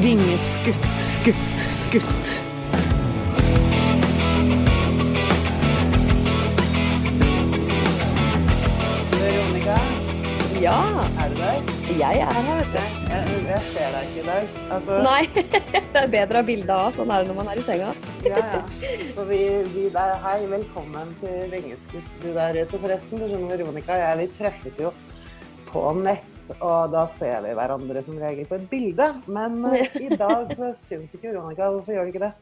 Vingeskutt, skutt, skutt. Veronica, Ja, er du der? jeg er her, vet du. Jeg, jeg ser deg ikke i dag. Altså, Nei, det er bedre å ha bilde av. Sånn er det når man er i senga. ja, ja. Vi, vi der, hei, velkommen til Vingeskutt, du der ute forresten. Du skjønner, Veronica og jeg, vi treffes jo på nett. Og da ser vi hverandre som regel på et bilde. Men eh, i dag så syns ikke Veronica. Hvorfor gjør du ikke det?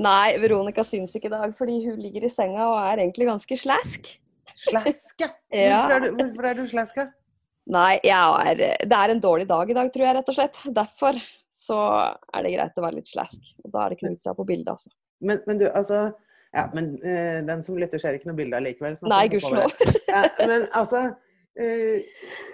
Nei, Veronica syns ikke i dag fordi hun ligger i senga og er egentlig ganske slask. Slask, Ja. Hvorfor er du, du slaske? Nei, jeg er, det er en dårlig dag i dag, tror jeg, rett og slett. Derfor så er det greit å være litt slask. Og da er det å ha på bildet, altså. Men, men du, altså Ja, men uh, den som lytter, ser ikke noe bilde allikevel. Nei, gudskjelov. Ja, men altså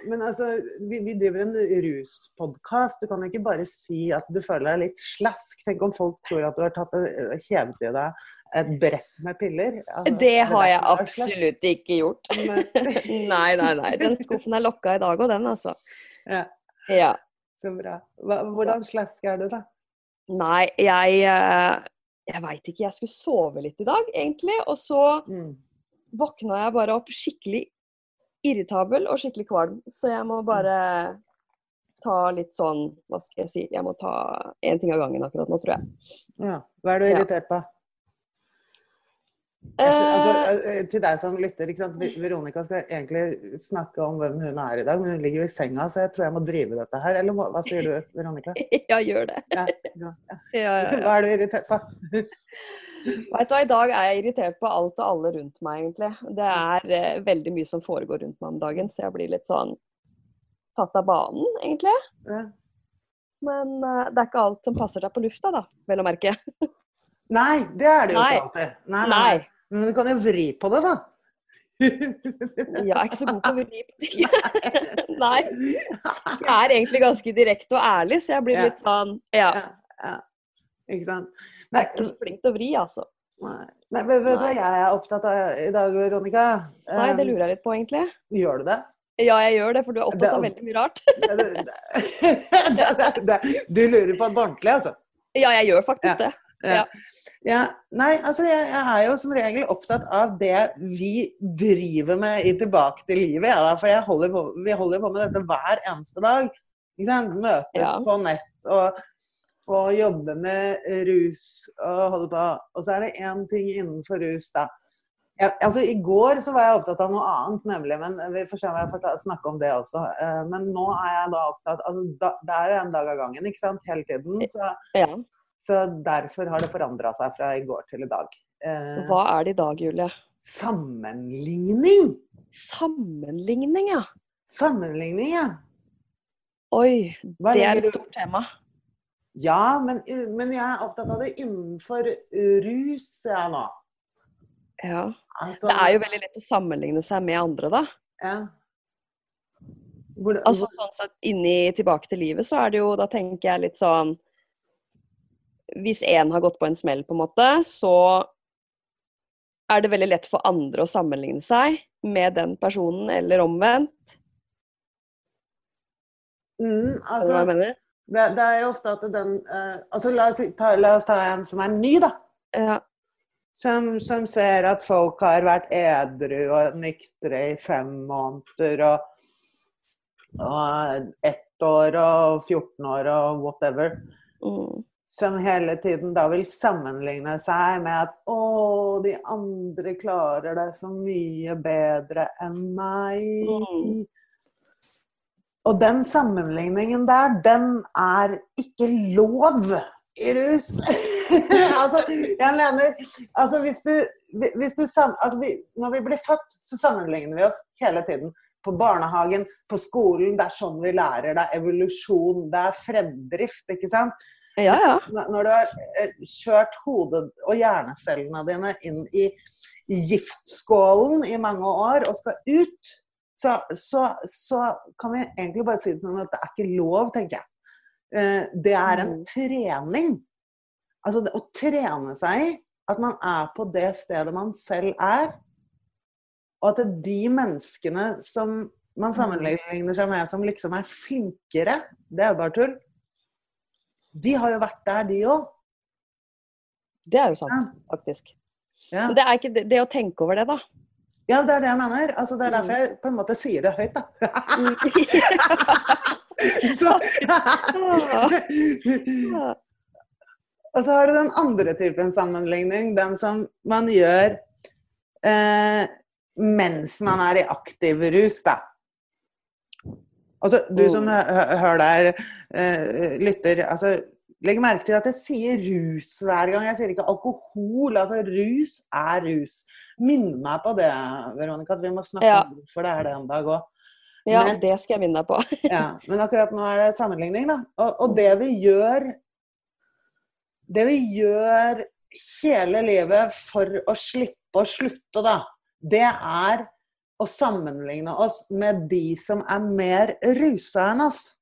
men altså, vi, vi driver en ruspodkast. Du kan jo ikke bare si at du føler deg litt slask. Tenk om folk tror at du har tatt og hevet i deg et brett med piller. Altså, Det har jeg absolutt ikke gjort. Nei. Nei, nei. Den skuffen er lokka i dag og den, altså. Ja, Ja. så bra. Hva, hvordan slask er du, da? Nei, jeg eh, Jeg veit ikke. Jeg skulle sove litt i dag, egentlig. Og så Mm. våkna jeg bare opp skikkelig irritabel og skikkelig kvalm. Så jeg må bare ta litt sånn Hva skal jeg si? Jeg må ta én ting av gangen akkurat nå, tror jeg. Ja. Hva er du irritert på? Jeg Eh, Altså, eh, til deg som lytter? Veronica skal egentlig snakke om hvem hun er i dag, men hun ligger jo i senga, så jeg tror jeg må drive dette her. Eller hva sier du, Veronica? ja, gjør det. Ja, ja, ja. Ja, ja, ja. Hva er du irritert på? Vet du hva, I dag er jeg irritert på alt og alle rundt meg, egentlig. Det er eh, veldig mye som foregår rundt meg om dagen, så jeg blir litt sånn tatt av banen, egentlig. Ja. Men eh, det er ikke alt som passer seg på lufta, da, vel å merke. Nei, det er det jo ikke alltid. Nei, nei, nei. Men du kan jo vri på det, da. Jeg er ikke så god på å vri på ting. Nei. Jeg er egentlig ganske direkte og ærlig, så jeg blir litt sånn Ja. Ja, ja. Ikke sant? Nei, er ikke så flink til å vri, altså. nei. nei vet, vet du hva jeg er opptatt av i dag, Veronica? Nei, det Um, lurer jeg litt på, egentlig. Gjør du det? Ja, jeg gjør det, for du er opptatt av veldig mye rart. Det- det- det- det- Du lurer på det ordentlig, altså? Ja, jeg gjør faktisk Ja. det. Ja. Ja. Nei, altså jeg, jeg er jo som regel opptatt av det vi driver med i Tilbake til livet. Ja, for holder på, vi holder på med dette hver eneste dag. Ikke sant? Møtes Ja. på nett og, og jobbe med rus og holde på. Og så er det én ting innenfor rus, da. Jeg, altså, I går så var jeg opptatt av noe annet, nemlig. Men vi får se om jeg får snakke om det også. Eh, Men nå er jeg da opptatt altså, da, Det er jo en dag av gangen, ikke sant? Hele tiden. Så Ja. så derfor har det forandra seg fra i går til i dag. Eh, Hva er det i dag, Julie? sammenligning! Sammenligning, ja. Sammenligning, ja. Oi, det er et stort tema. Ja, men, men jeg er opptatt av det innenfor rus, jeg nå. Ja. Altså, Det er jo veldig lett å sammenligne seg med andre, da. ja. Hvor, Altså sånn sett inni Tilbake til livet, så er det jo Da tenker jeg litt sånn Hvis én har gått på en smell, på en måte, så er det veldig lett for andre å sammenligne seg med den personen, eller omvendt. mm, altså, du hva jeg mener? Det, det er jo ofte at den uh, altså, la, oss, ta, la oss ta en som er ny, da. Ja. Som, som ser at folk har vært edru og nyktre i fem måneder og, og ett år og 14 år og whatever. Mm. Som hele tiden da vil sammenligne seg med at å, de andre klarer det så mye bedre enn meg. Mm. Og den sammenligningen der, den er ikke lov i rus. altså, jeg mener altså hvis du, hvis du altså vi, Når vi blir født, så sammenligner vi oss hele tiden. På barnehagen, på skolen. Det er sånn vi lærer. Det er evolusjon. Det er fremdrift, ikke sant. ja, ja. Når du har eh, kjørt hodet og hjernecellene dine inn i i giftskålen i mange år og skal ut, så, så, så kan vi egentlig bare si det sånn at det er ikke lov, tenker jeg. Eh, Det er en Mm. trening. Altså å trene seg i at man er på det stedet man selv er. Og at det er de menneskene som man sammenligner seg med som liksom er flinkere, det er jo bare tull. De har jo vært der, de òg. Det er jo sant, faktisk. Ja. Det ikke det, det å tenke over det, da. Ja, det er det jeg mener. Altså, det er Mm. derfor jeg på en måte sier det høyt, da. Så, og så har du den andre typen sammenligning, den som man gjør eh, mens man er i aktiv rus, da. Altså, du som Mm. hø- hø- hører der, eh, lytter, altså Legg merke til at jeg sier rus hver gang. Jeg sier ikke alkohol. Altså, rus er rus. Minn meg på det, Veronica, at vi må snakke Ja. om hvorfor det er det en dag òg. ja, Men- det skal jeg minne deg på. Ja, men akkurat nå er det sammenligning, da. Og, og det vi gjør Det vi gjør hele livet for å slippe å slutte, da, det er å sammenligne oss med de som er mer rusa enn oss.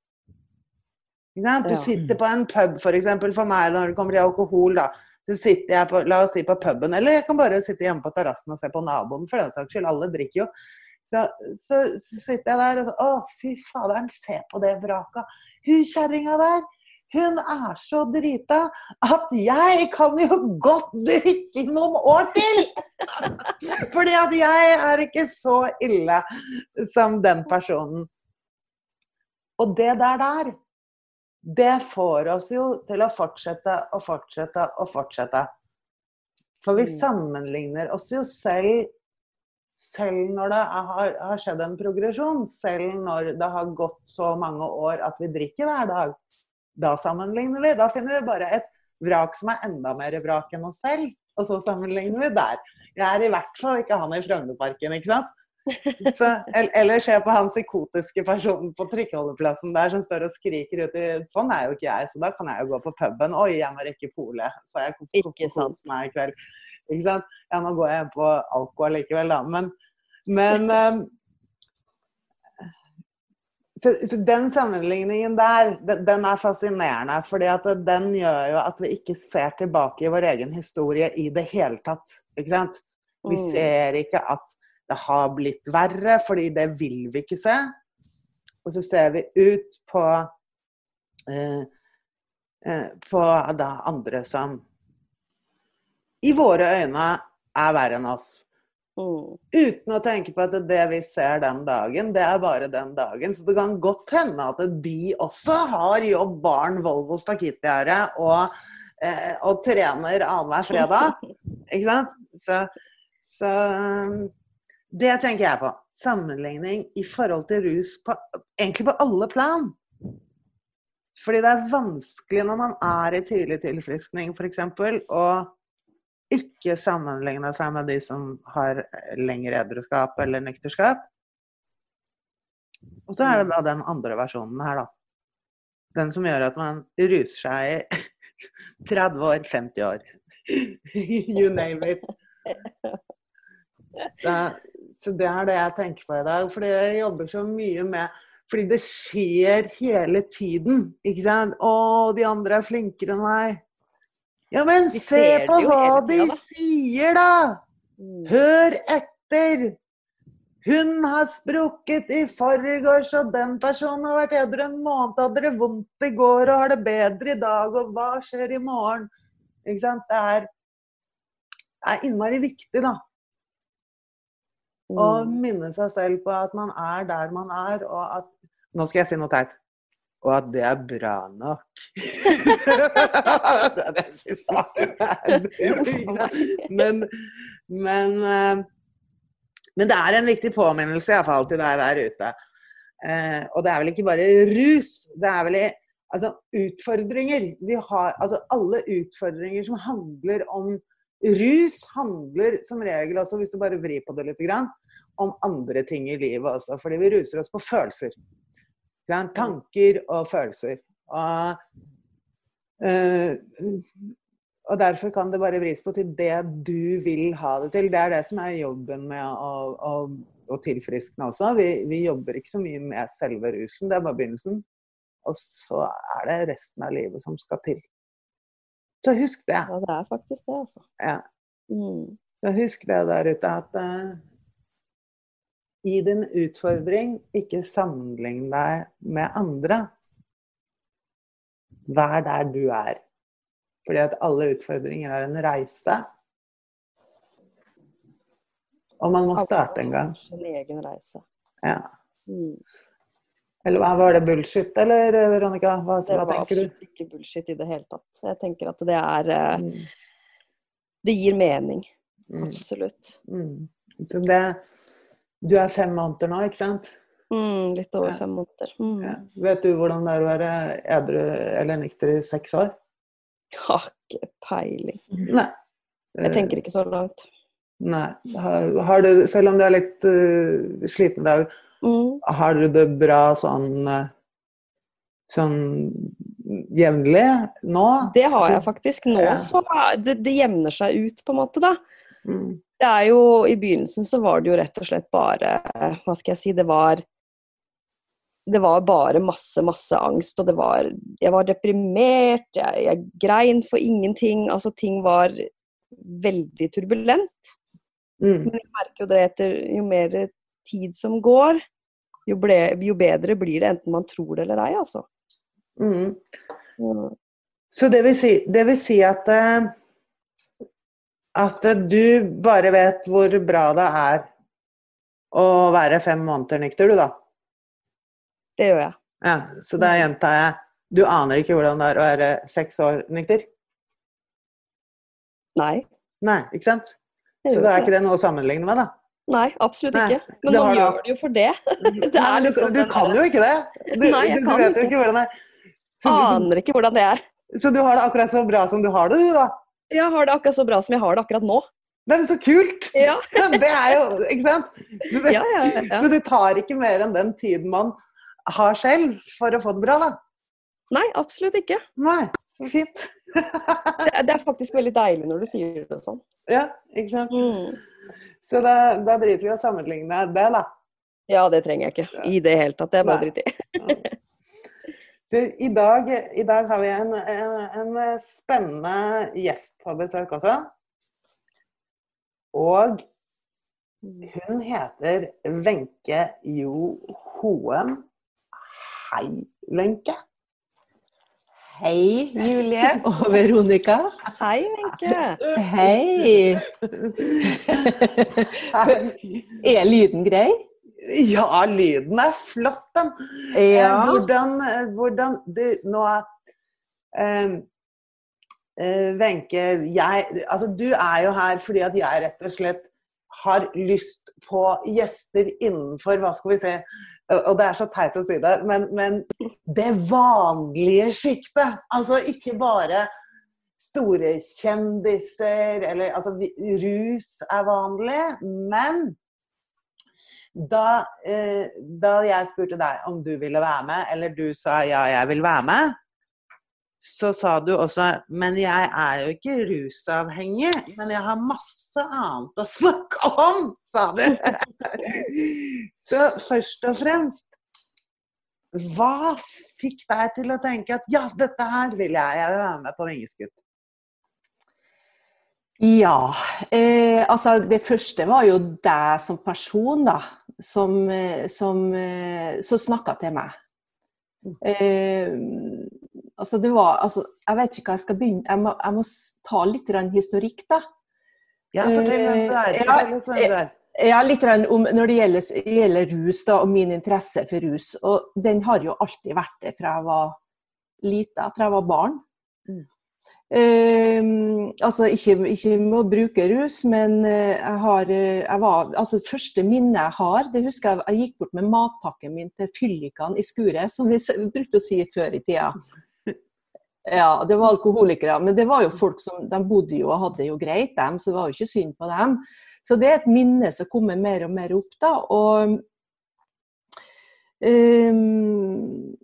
Du sitter på en pub, f.eks. For, eksempel, for meg når det kommer til alkohol. da, så sitter jeg på, La oss si på puben, eller jeg kan bare sitte hjemme på terrassen og se på naboen, for den saks skyld. Alle drikker jo. Så, så, så sitter jeg der og så Å, fy faderen, se på det vraket. Hun kjerringa der, hun er så drita at jeg kan jo godt drikke i noen år til! Fordi at jeg er ikke så ille som den personen. Og det der der, det får oss jo til å fortsette og fortsette og fortsette. For vi Mm. sammenligner oss jo selv selv når det har, har skjedd en progresjon, selv når det har gått så mange år at vi drikker hver dag. Da sammenligner vi. Da finner vi bare et vrak som er enda mer vrak enn oss selv, og så sammenligner vi der. Jeg er i hvert fall ikke han i Frognerparken, ikke sant? Så, eller se på han psykotiske personen på trikkeholdeplassen der som står og skriker ut Sånn er jo ikke jeg, så da kan jeg jo gå på puben. Oi, jeg må rekke polet, så jeg kan kose meg i kveld. Ikke sant? Ja, nå går jeg på alkohol allikevel, da. Men, men um, så, så den sammenligningen der, den, den er fascinerende. fordi at den gjør jo at vi ikke ser tilbake i vår egen historie i det hele tatt. Ikke sant? Vi Mm. ser ikke at det har blitt verre, fordi det vil vi ikke se. Og så ser vi ut på eh, eh, på da andre som i våre øyne er verre enn oss. Mm. Uten å tenke på at det vi ser den dagen, det er bare den dagen. Så det kan godt hende at de også har jobb, barn, Volvo stakittgjerde og, eh, og trener annenhver fredag. Ikke sant? Så, så det tenker jeg på. Sammenligning i forhold til rus på, egentlig på alle plan. Fordi det er vanskelig når man er i tidlig tilfriskning f.eks. å ikke sammenligne seg med de som har lengre edruskap eller nykterskap. Og så er det da den andre versjonen her, da. Den som gjør at man ruser seg i 30 år, 50 år. you name it. Så, så det er det jeg tenker på i dag. Fordi jeg jobber så mye med Fordi det skjer hele tiden. Ikke sant? Å, de andre er flinkere enn meg. Ja, men se på hva de tida, da. sier, da! Mm. Hør etter! Hun har sprukket i forgårs, og den personen har vært edru en måned, hadde det vondt i går og har det bedre i dag, og hva skjer i morgen? Ikke sant? Det er, det er innmari viktig, da. Å Og minne seg selv på at man er der man er, og at Nå skal jeg si noe teit. Og at det er bra nok. det er det jeg syns var Men, men, eh, men det er en viktig påminnelse iallfall til deg der ute. Eh, og det er vel ikke bare rus. Det er vel i, altså, utfordringer. Vi har, altså, alle utfordringer som handler om rus, handler som regel også, hvis du bare vrir på det litt, om andre ting i livet også. Fordi vi ruser oss på følelser. Tanker og følelser. Og, eh, og derfor kan det bare vris på til det du vil ha det til. Det er det som er jobben med å, å, å tilfriskne også. Vi, vi jobber ikke så mye med selve rusen, det er bare begynnelsen. Og så er det resten av livet som skal til. Så husk det. Ja, det er faktisk det, altså. Ja. Mm. Så husk det der ute at uh, i din utfordring, ikke sammenlign deg med andre. Vær der du er. Fordi at alle utfordringer er en reise. Og man må starte en gang. Sin egen reise. Ja. Eller var det bullshit, eller Veronica? Hva, Det hva var tenker du? absolutt ikke bullshit i det hele tatt. Jeg tenker at det er eh, Mm. Det gir mening. Mm. Absolutt. Mm. Så det, du er fem måneder nå, ikke sant? Mm, litt over Ja. fem måneder. Mm. Ja. Vet du hvordan det er å være edru eller nykter i seks år? Har ikke peiling. Nei. Jeg tenker ikke så langt. Nei. Har, har du, selv om du er litt uh, sliten i dag, Mm. har du det bra sånn uh, sånn jevnlig nå? Det har jeg faktisk. Nå så det, det jevner seg ut, på en måte, da. Mm. Det er jo, I begynnelsen så var det jo rett og slett bare Hva skal jeg si? Det var det var bare masse, masse angst, og det var Jeg var deprimert, jeg, jeg grein for ingenting. Altså, ting var veldig turbulent. Mm. Men jeg merker jo det etter jo mer tid som går, jo, ble, jo bedre blir det, enten man tror det eller ei, altså. Mm. Mm. Så det vil si, det vil si at eh, at du bare vet hvor bra det er å være fem måneder nykter, du da. Det gjør jeg. Ja, så da gjentar jeg du aner ikke hvordan det er å være seks år nykter? Nei. Nei, ikke sant? Så da er ikke det noe å sammenligne med, da. Nei, absolutt Nei, ikke. Men man gjør det jo for det. Nei, er men du, liksom du kan jo ikke det. Du, Nei, jeg du, kan vet jo ikke. hvordan det er. Så, Aner ikke hvordan det er. så du har det akkurat så bra som du har det, du da. Jeg har det akkurat så bra som jeg har det akkurat nå. Men så kult! Ja, Det er jo, ikke sant? Du, ja, ja. ja. Så du tar ikke mer enn den tiden man har selv for å få det bra, da. Nei, absolutt ikke. Nei, så fint. Det det er faktisk veldig deilig når du sier det sånn. Ja, ikke sant. Mm. Så da, da driter vi i å sammenligne det, da. Ja, det trenger jeg ikke i det hele tatt. Det er bare dritt i. Du, I dag, I dag har vi en, en, en spennende gjest på besøk også. Og hun heter Wenche Jo Hoem. Hei, Wenche. Hei, Julie og Veronica. Hei, Wenche. Hei. Er lyden grei? Ja, lyden er flott, den. Ja. Eh, Hvordan, eh, hvordan du, Nå Wenche, uh, jeg Altså, du er jo her fordi at jeg rett og slett har lyst på gjester innenfor Hva skal vi se og det er så teit å si det, men, men det vanlige sjiktet. Altså ikke bare store kjendiser, eller altså Rus er vanlig, men da, eh, da jeg spurte deg om du ville være med, eller du sa ja, jeg vil være med, så sa du også Men jeg er jo ikke rusavhengig, men jeg har masse annet å snakke om, sa du. Så først og fremst Hva fikk deg til å tenke at ja, dette her vil jeg, jeg vil være med på Vingeskutt? Ja. Eh, altså, det første var jo deg som person, da. Som, eh, som, eh, som snakka til meg. Eh, altså, det var Altså, jeg vet ikke hva jeg skal begynne Jeg må, jeg må ta litt historikk, da. Ja, fortell hvem du er. Eh, Fortell oss hvem du er. Ja, litt om når det gjelder, gjelder rus da, og min interesse for rus. Og den har jo alltid vært det fra jeg var lita, fra jeg var barn. Mm. Eh, altså ikke, ikke med å bruke rus, men eh, jeg har eh, jeg var, altså Det første minnet jeg har, det husker jeg jeg gikk bort med matpakken min til fyllikene i skuret, som vi brukte å si før i tida. Ja, det var alkoholikere. Men det var jo folk som de bodde jo og hadde det jo greit, dem, så det var jo ikke synd på dem. Så det er et minne som kommer mer og mer opp, da. Og um,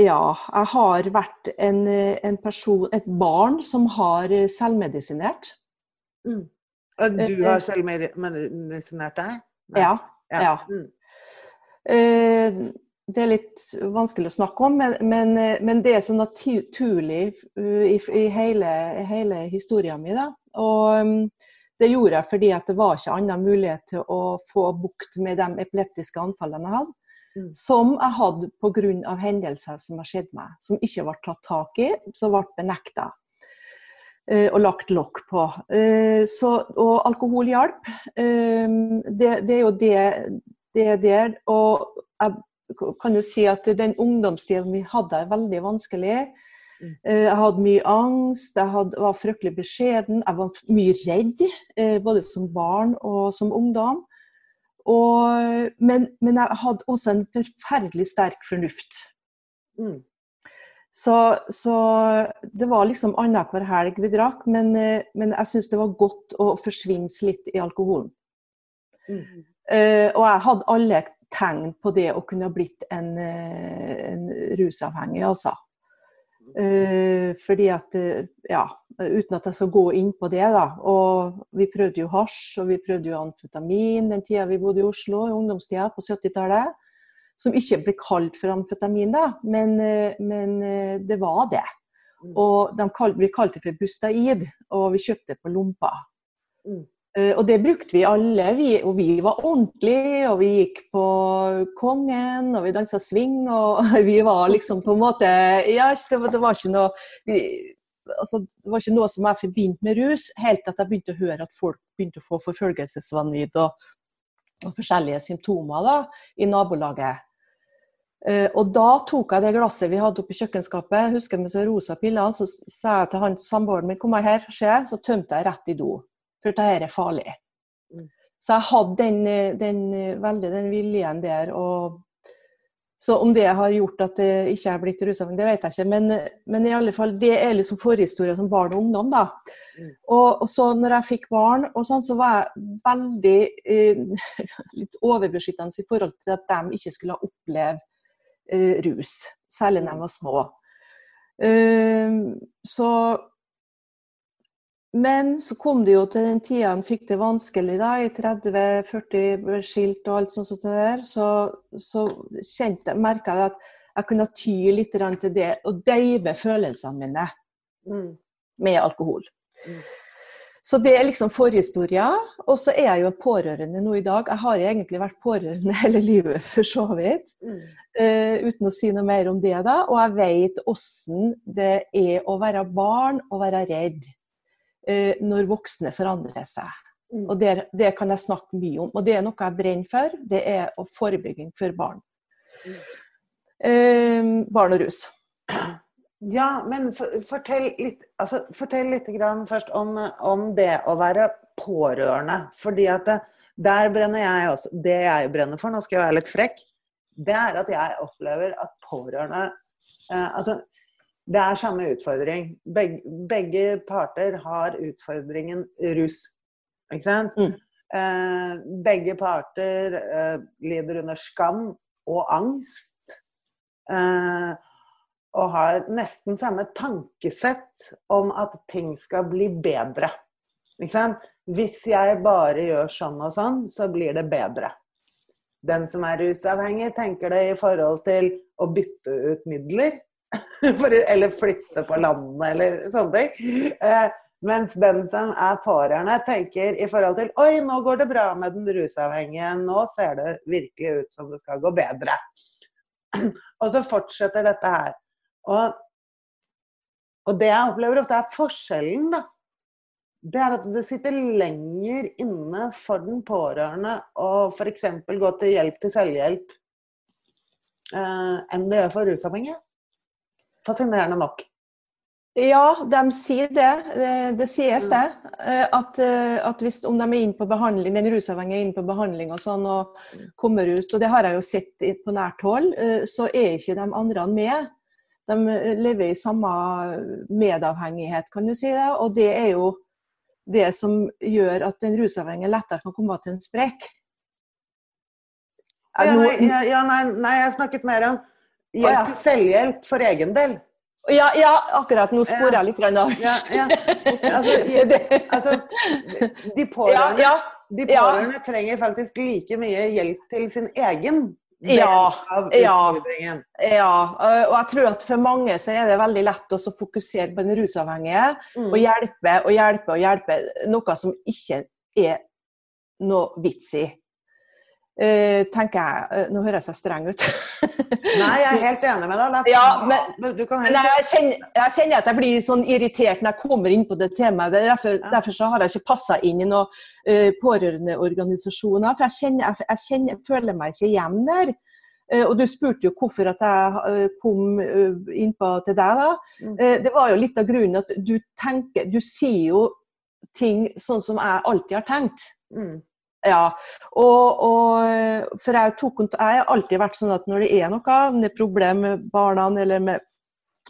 ja, jeg har vært en, en person, et barn, som har selvmedisinert. Mm. Og du har selvmedisinert deg? Nei. Ja. ja. Mm. Eh, det er litt vanskelig å snakke om, men, men, men det er så naturlig i, i hele, hele historien min. Da. Og um, det gjorde jeg fordi at det var ikke annen mulighet til å få bukt med de epileptiske anfallene jeg hadde. Mm. som jeg hadde pga. hendelser som har skjedd meg, som ikke ble tatt tak i, som ble benekta eh, og lagt lokk på. Eh, så, og alkohol hjalp. Eh, det, det, er jo det det er der. Og jeg kan jo si at den ungdomstiden vi hadde, er veldig vanskelig. Eh, Jeg hadde mye angst, jeg hadde, var fryktelig beskjeden, jeg var mye redd. eh, Både som barn og som ungdom. Og, men, men jeg hadde også en forferdelig sterk fornuft. Mm. Så, så det var liksom annenhver helg vi drakk, men, eh, men jeg syns det var godt å forsvinne litt i alkoholen. Mm. Og jeg hadde alle tegn på det å kunne ha blitt en, en rusavhengig, altså. Eh, fordi at eh, Ja, uten at jeg skal gå inn på det, da. Og vi prøvde jo hasj, og vi prøvde jo amfetamin den tida vi bodde i Oslo, i ungdomstida på 70-tallet. Som ikke ble kalt for amfetamin, da, men, eh, men det var det. Mm. Og de kalt, vi kalte det for Bustaid, og vi kjøpte det på lompa. Mm. Eh, Og det brukte vi alle, vi, og vi var ordentlige, og vi gikk på Kongen, og vi dansa swing, og vi var liksom på en måte Ja, det var, det var ikke noe vi, altså, Det var ikke noe som jeg forbindt med rus, helt til jeg begynte å høre at folk begynte å få forfølgelsesvanvidd og, og forskjellige symptomer da, i nabolaget. Uh, og da tok jeg det glasset vi hadde oppe i kjøkkenskapet, husker med så rosa piller, så sa jeg til han samboeren min kom her, se, så tømte jeg rett i do. For dette er farlig. Mm. Så jeg hadde den, eh, den, eh, veldig den viljen der. Og, så om det har gjort at det ikke er blitt rusavhengig, det vet jeg ikke. Men, men i alle fall, det er liksom forhistorie som barn og ungdom. da. Mm. Og, og så når jeg fikk barn, og sånn, så var jeg veldig eh, litt overbeskyttende i forhold til at de ikke skulle oppleve eh, rus. Særlig når de var små. Eh, så men så kom det jo til den tida han fikk det vanskelig, da, i 30-40 ble skilt og alt sånt der, så, så kjente, merka jeg at jeg kunne ty litt til det, og døyve følelsene mine Mm. med alkohol. Mm. Så det er liksom forhistoria. Og så er jeg jo pårørende nå i dag. Jeg har egentlig vært pårørende hele livet, for så vidt. Mm. Uh, uten å si noe mer om det, da. Og jeg vet åssen det er å være barn og være redd eh, når voksne forandrer seg. Mm. Og det, det kan jeg snakke mye om. Og det er noe jeg brenner for. Det er forebygging for barn. Mm. Eh, barn og rus. Ja, men for, fortell, litt, altså, fortell litt grann først om, om det å være pårørende. Fordi at det, der brenner jeg også. Det jeg brenner for, nå skal jeg være litt frekk, det er at jeg opplever at pårørende eh, Altså, det er samme utfordring. Begge, begge parter har utfordringen rus. Ikke sant? Mm. Eh, begge parter eh, lider under skam og angst. Eh, og har nesten samme tankesett om at ting skal bli bedre. Ikke sant? Hvis jeg bare gjør sånn og sånn, så blir det bedre. Den som er rusavhengig, tenker det i forhold til å bytte ut midler. Eller flytte på landet, eller sånne ting. Eh, mens den som er pårørende, tenker i forhold til Oi, nå går det bra med den rusavhengige. Nå ser det virkelig ut som det skal gå bedre. Og så fortsetter dette her. Og, og det jeg opplever ofte er forskjellen, da. Det er at det sitter lenger inne for den pårørende å f.eks. gå til hjelp til selvhjelp eh, enn det gjør for rusavhengige. Fascinerende nok. Ja, de sier det. Det, det sies Mm. det. Eh, At, eh, at hvis, om de er inne på behandling, den rusavhengige er inne på behandling og sånn, og kommer ut, og det har jeg jo sett på nært hold, eh, så er ikke de andre med. De lever i samme medavhengighet, kan du si det. Og det er jo det som gjør at den rusavhengige lettere kan komme til en sprekk. Ja, nei, ja, nei, nei, jeg snakket mer om hjelp til selvhjelp for egen del. ja, ja, akkurat nå sporer jeg litt av. Ja, ja. Altså, altså, de pårørende, de ja. pårørende trenger faktisk like mye hjelp til sin egen del Ja, av utfordringen. Ja, og jeg tror at for mange så er det veldig lett å fokusere på den rusavhengige Mm. og hjelpe og hjelpe og hjelpe. Noe som ikke er noe vits i. Eh, tenker jeg, uh, Nå høres jeg streng ut. Nei, jeg er helt enig med deg. Ja, men- du, du kan Men jeg kjenner, jeg kjenner at jeg blir sånn irritert når jeg kommer inn på det temaet. Det er Derfor, Ja. derfor så har jeg ikke passa inn i noen uh, pårørendeorganisasjoner. For jeg, kjenner, jeg, kjenner, jeg føler meg ikke hjemme der. Eh, og du spurte jo hvorfor at jeg eh, kom uh, innpå til deg. da. Mm. Eh, det var jo litt av grunnen at du tenker Du sier jo ting sånn som jeg alltid har tenkt. mm. Ja, og, og for jeg, tok, jeg har alltid vært sånn at når det er noe, om det er problem med barna eller med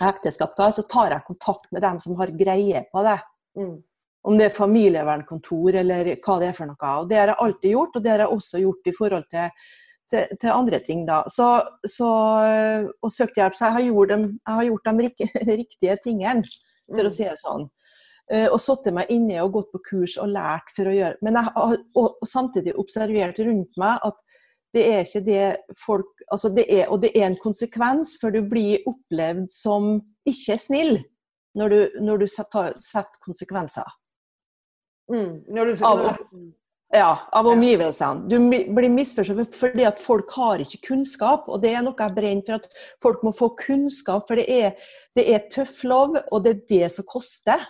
ekteskap, så tar jeg kontakt med dem som har greie på det. Mm. Om det er familievernkontor eller hva det er for noe. Og Det har jeg alltid gjort, og det har jeg også gjort i forhold til, til, til andre ting. da. Så, så, og søkt hjelp. Så jeg har gjort de, har gjort de riktige tingene, for Mm. å si det sånn. Eh, Og satt meg inne og gått på kurs og lært for å gjøre Men jeg har og, og samtidig observert rundt meg at det er ikke det folk altså det er, Og det er en konsekvens, for du blir opplevd som ikke snill når du, når du setter, setter konsekvenser Mm. Når du, Av- ja, av omgivelsene. Du blir misforstått fordi at folk har ikke kunnskap. Og det er noe jeg brenner for, at folk må få kunnskap. For det er, det er tøff lov, og det er det som koster.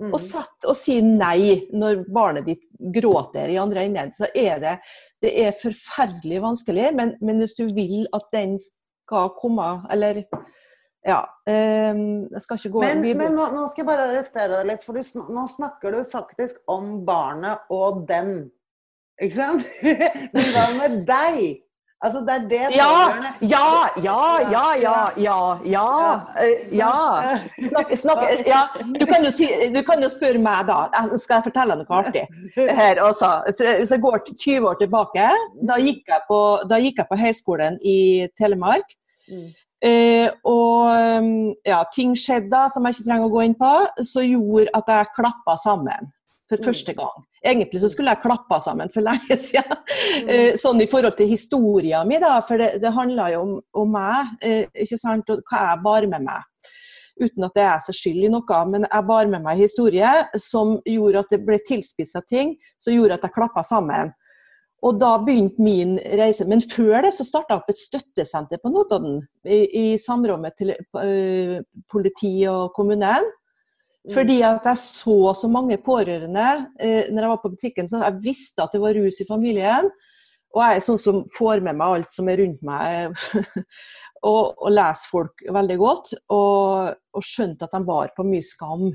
Mm. Og sett og si nei når barnet ditt gråter i andre enden, så er det, det er forferdelig vanskelig. Men, men hvis du vil at den skal komme, eller ja ehm, Jeg skal ikke gå Men, men nå, nå skal jeg bare arrestere deg litt, for du, nå snakker du faktisk om barnet og den. Ikke sant? Men hva med deg? Altså, det er det ja, ja, ja, ja, ja, ja, ja, eh, ja. Snakk, snakk, ja. Du, kan jo si, du kan jo spørre meg da. Skal jeg fortelle noe artig? Her også. Hvis jeg går 20 år tilbake, da gikk jeg på, gikk jeg på høyskolen i Telemark. Eh, og ja, ting skjedde da, som jeg ikke trenger å gå inn på, som gjorde at jeg klappa sammen for Mm. første gang. Egentlig så skulle jeg klappa sammen for lenge siden. Mm. Eh, sånn i forhold til historia mi, da, for det, det handla jo om, om meg, eh, ikke sant, og hva jeg bar med meg. Uten at det er så skyld i noe, men jeg bar med meg historie som gjorde at det ble tilspissa ting, som gjorde at jeg klappa sammen. Og da begynte min reise. Men før det så starta jeg opp et støttesenter på Notodden, i, i samråd med eh, politi og kommunen. Mm. Fordi at jeg så så mange pårørende eh, når jeg var på butikken. så Jeg visste at det var rus i familien. Og jeg er sånn som får med meg alt som er rundt meg. og, og leser folk veldig godt. Og, og skjønte at de var på mye skam.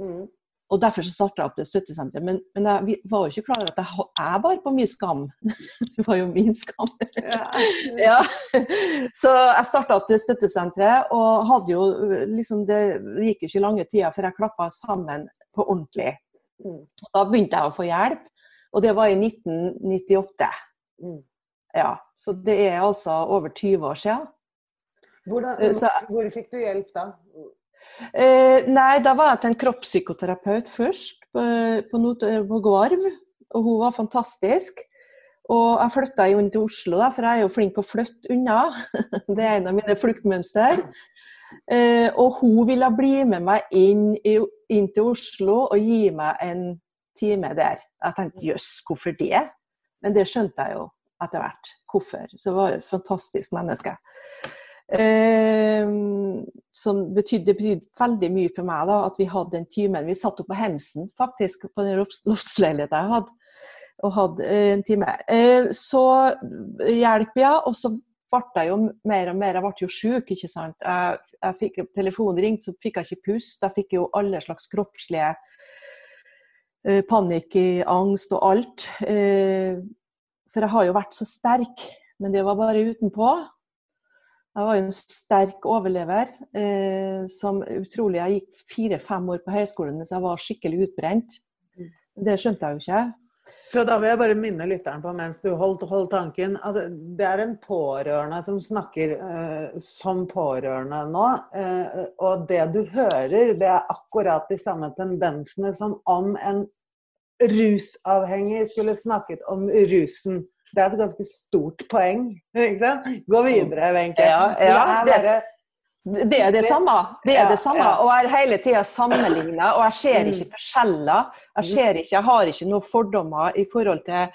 Mm. Og Derfor så starta jeg opp det støttesenteret. Men, men jeg vi- var jo ikke klar over at jeg, jeg bar på mye skam. det var jo min skam. Ja. Ja. Så jeg starta opp det støttesenteret, og hadde jo liksom Det gikk ikke lange tida før jeg klappa sammen på ordentlig. Mm. Da begynte jeg å få hjelp, og det var i 1998. Mm. Ja, Så det er altså over 20 år siden. Hvordan, Eh, hvor fikk du hjelp da? Eh, nei, da var jeg til en kroppspsykoterapeut først, på, på, på Gvarv. Og hun var fantastisk. Og jeg flytta jo inn til Oslo, da, for jeg er jo flink til å flytte unna. Det er en av mine fluktmønster. Eh, og hun ville bli med meg inn, inn til Oslo og gi meg en time der. Jeg tenkte jøss, hvorfor det? Men det skjønte jeg jo etter hvert. Hvorfor. Så det var et fantastisk menneske. Eh, som betydde, det betydde veldig mye for meg da, at vi hadde den timen. Vi satt opp på Hemsen, faktisk, på den lofts- loftsleiligheten jeg hadde. Og hadde eh, en time. Eh, så hjelp, ja. Og så ble jeg jo mer og mer Jeg ble jo sjuk, ikke sant. Jeg, jeg fikk telefonen ringt, så fikk jeg ikke pust. Jeg fikk jo alle slags kroppslige eh, panikk, angst og alt. Eh, for jeg har jo vært så sterk, men det var bare utenpå. Jeg var jo en sterk overlever. Eh, som utrolig Jeg gikk fire-fem år på høyskolen mens jeg var skikkelig utbrent. Det skjønte jeg jo ikke. Så da vil jeg bare minne lytteren på, mens du holdt, holdt tanken, at det er en pårørende som snakker eh, som pårørende nå. Eh, og det du hører, det er akkurat de samme tendensene som om en rusavhengig skulle snakket om rusen. Det er et ganske stort poeng. ikke sant? Gå videre, Wenche. Ja, ja, det det- Det er det samme. Det er det samme. Og jeg er hele tida sammenligna, og jeg ser Mm. ikke forskjeller. Jeg ser ikke, jeg har ikke noen fordommer i forhold til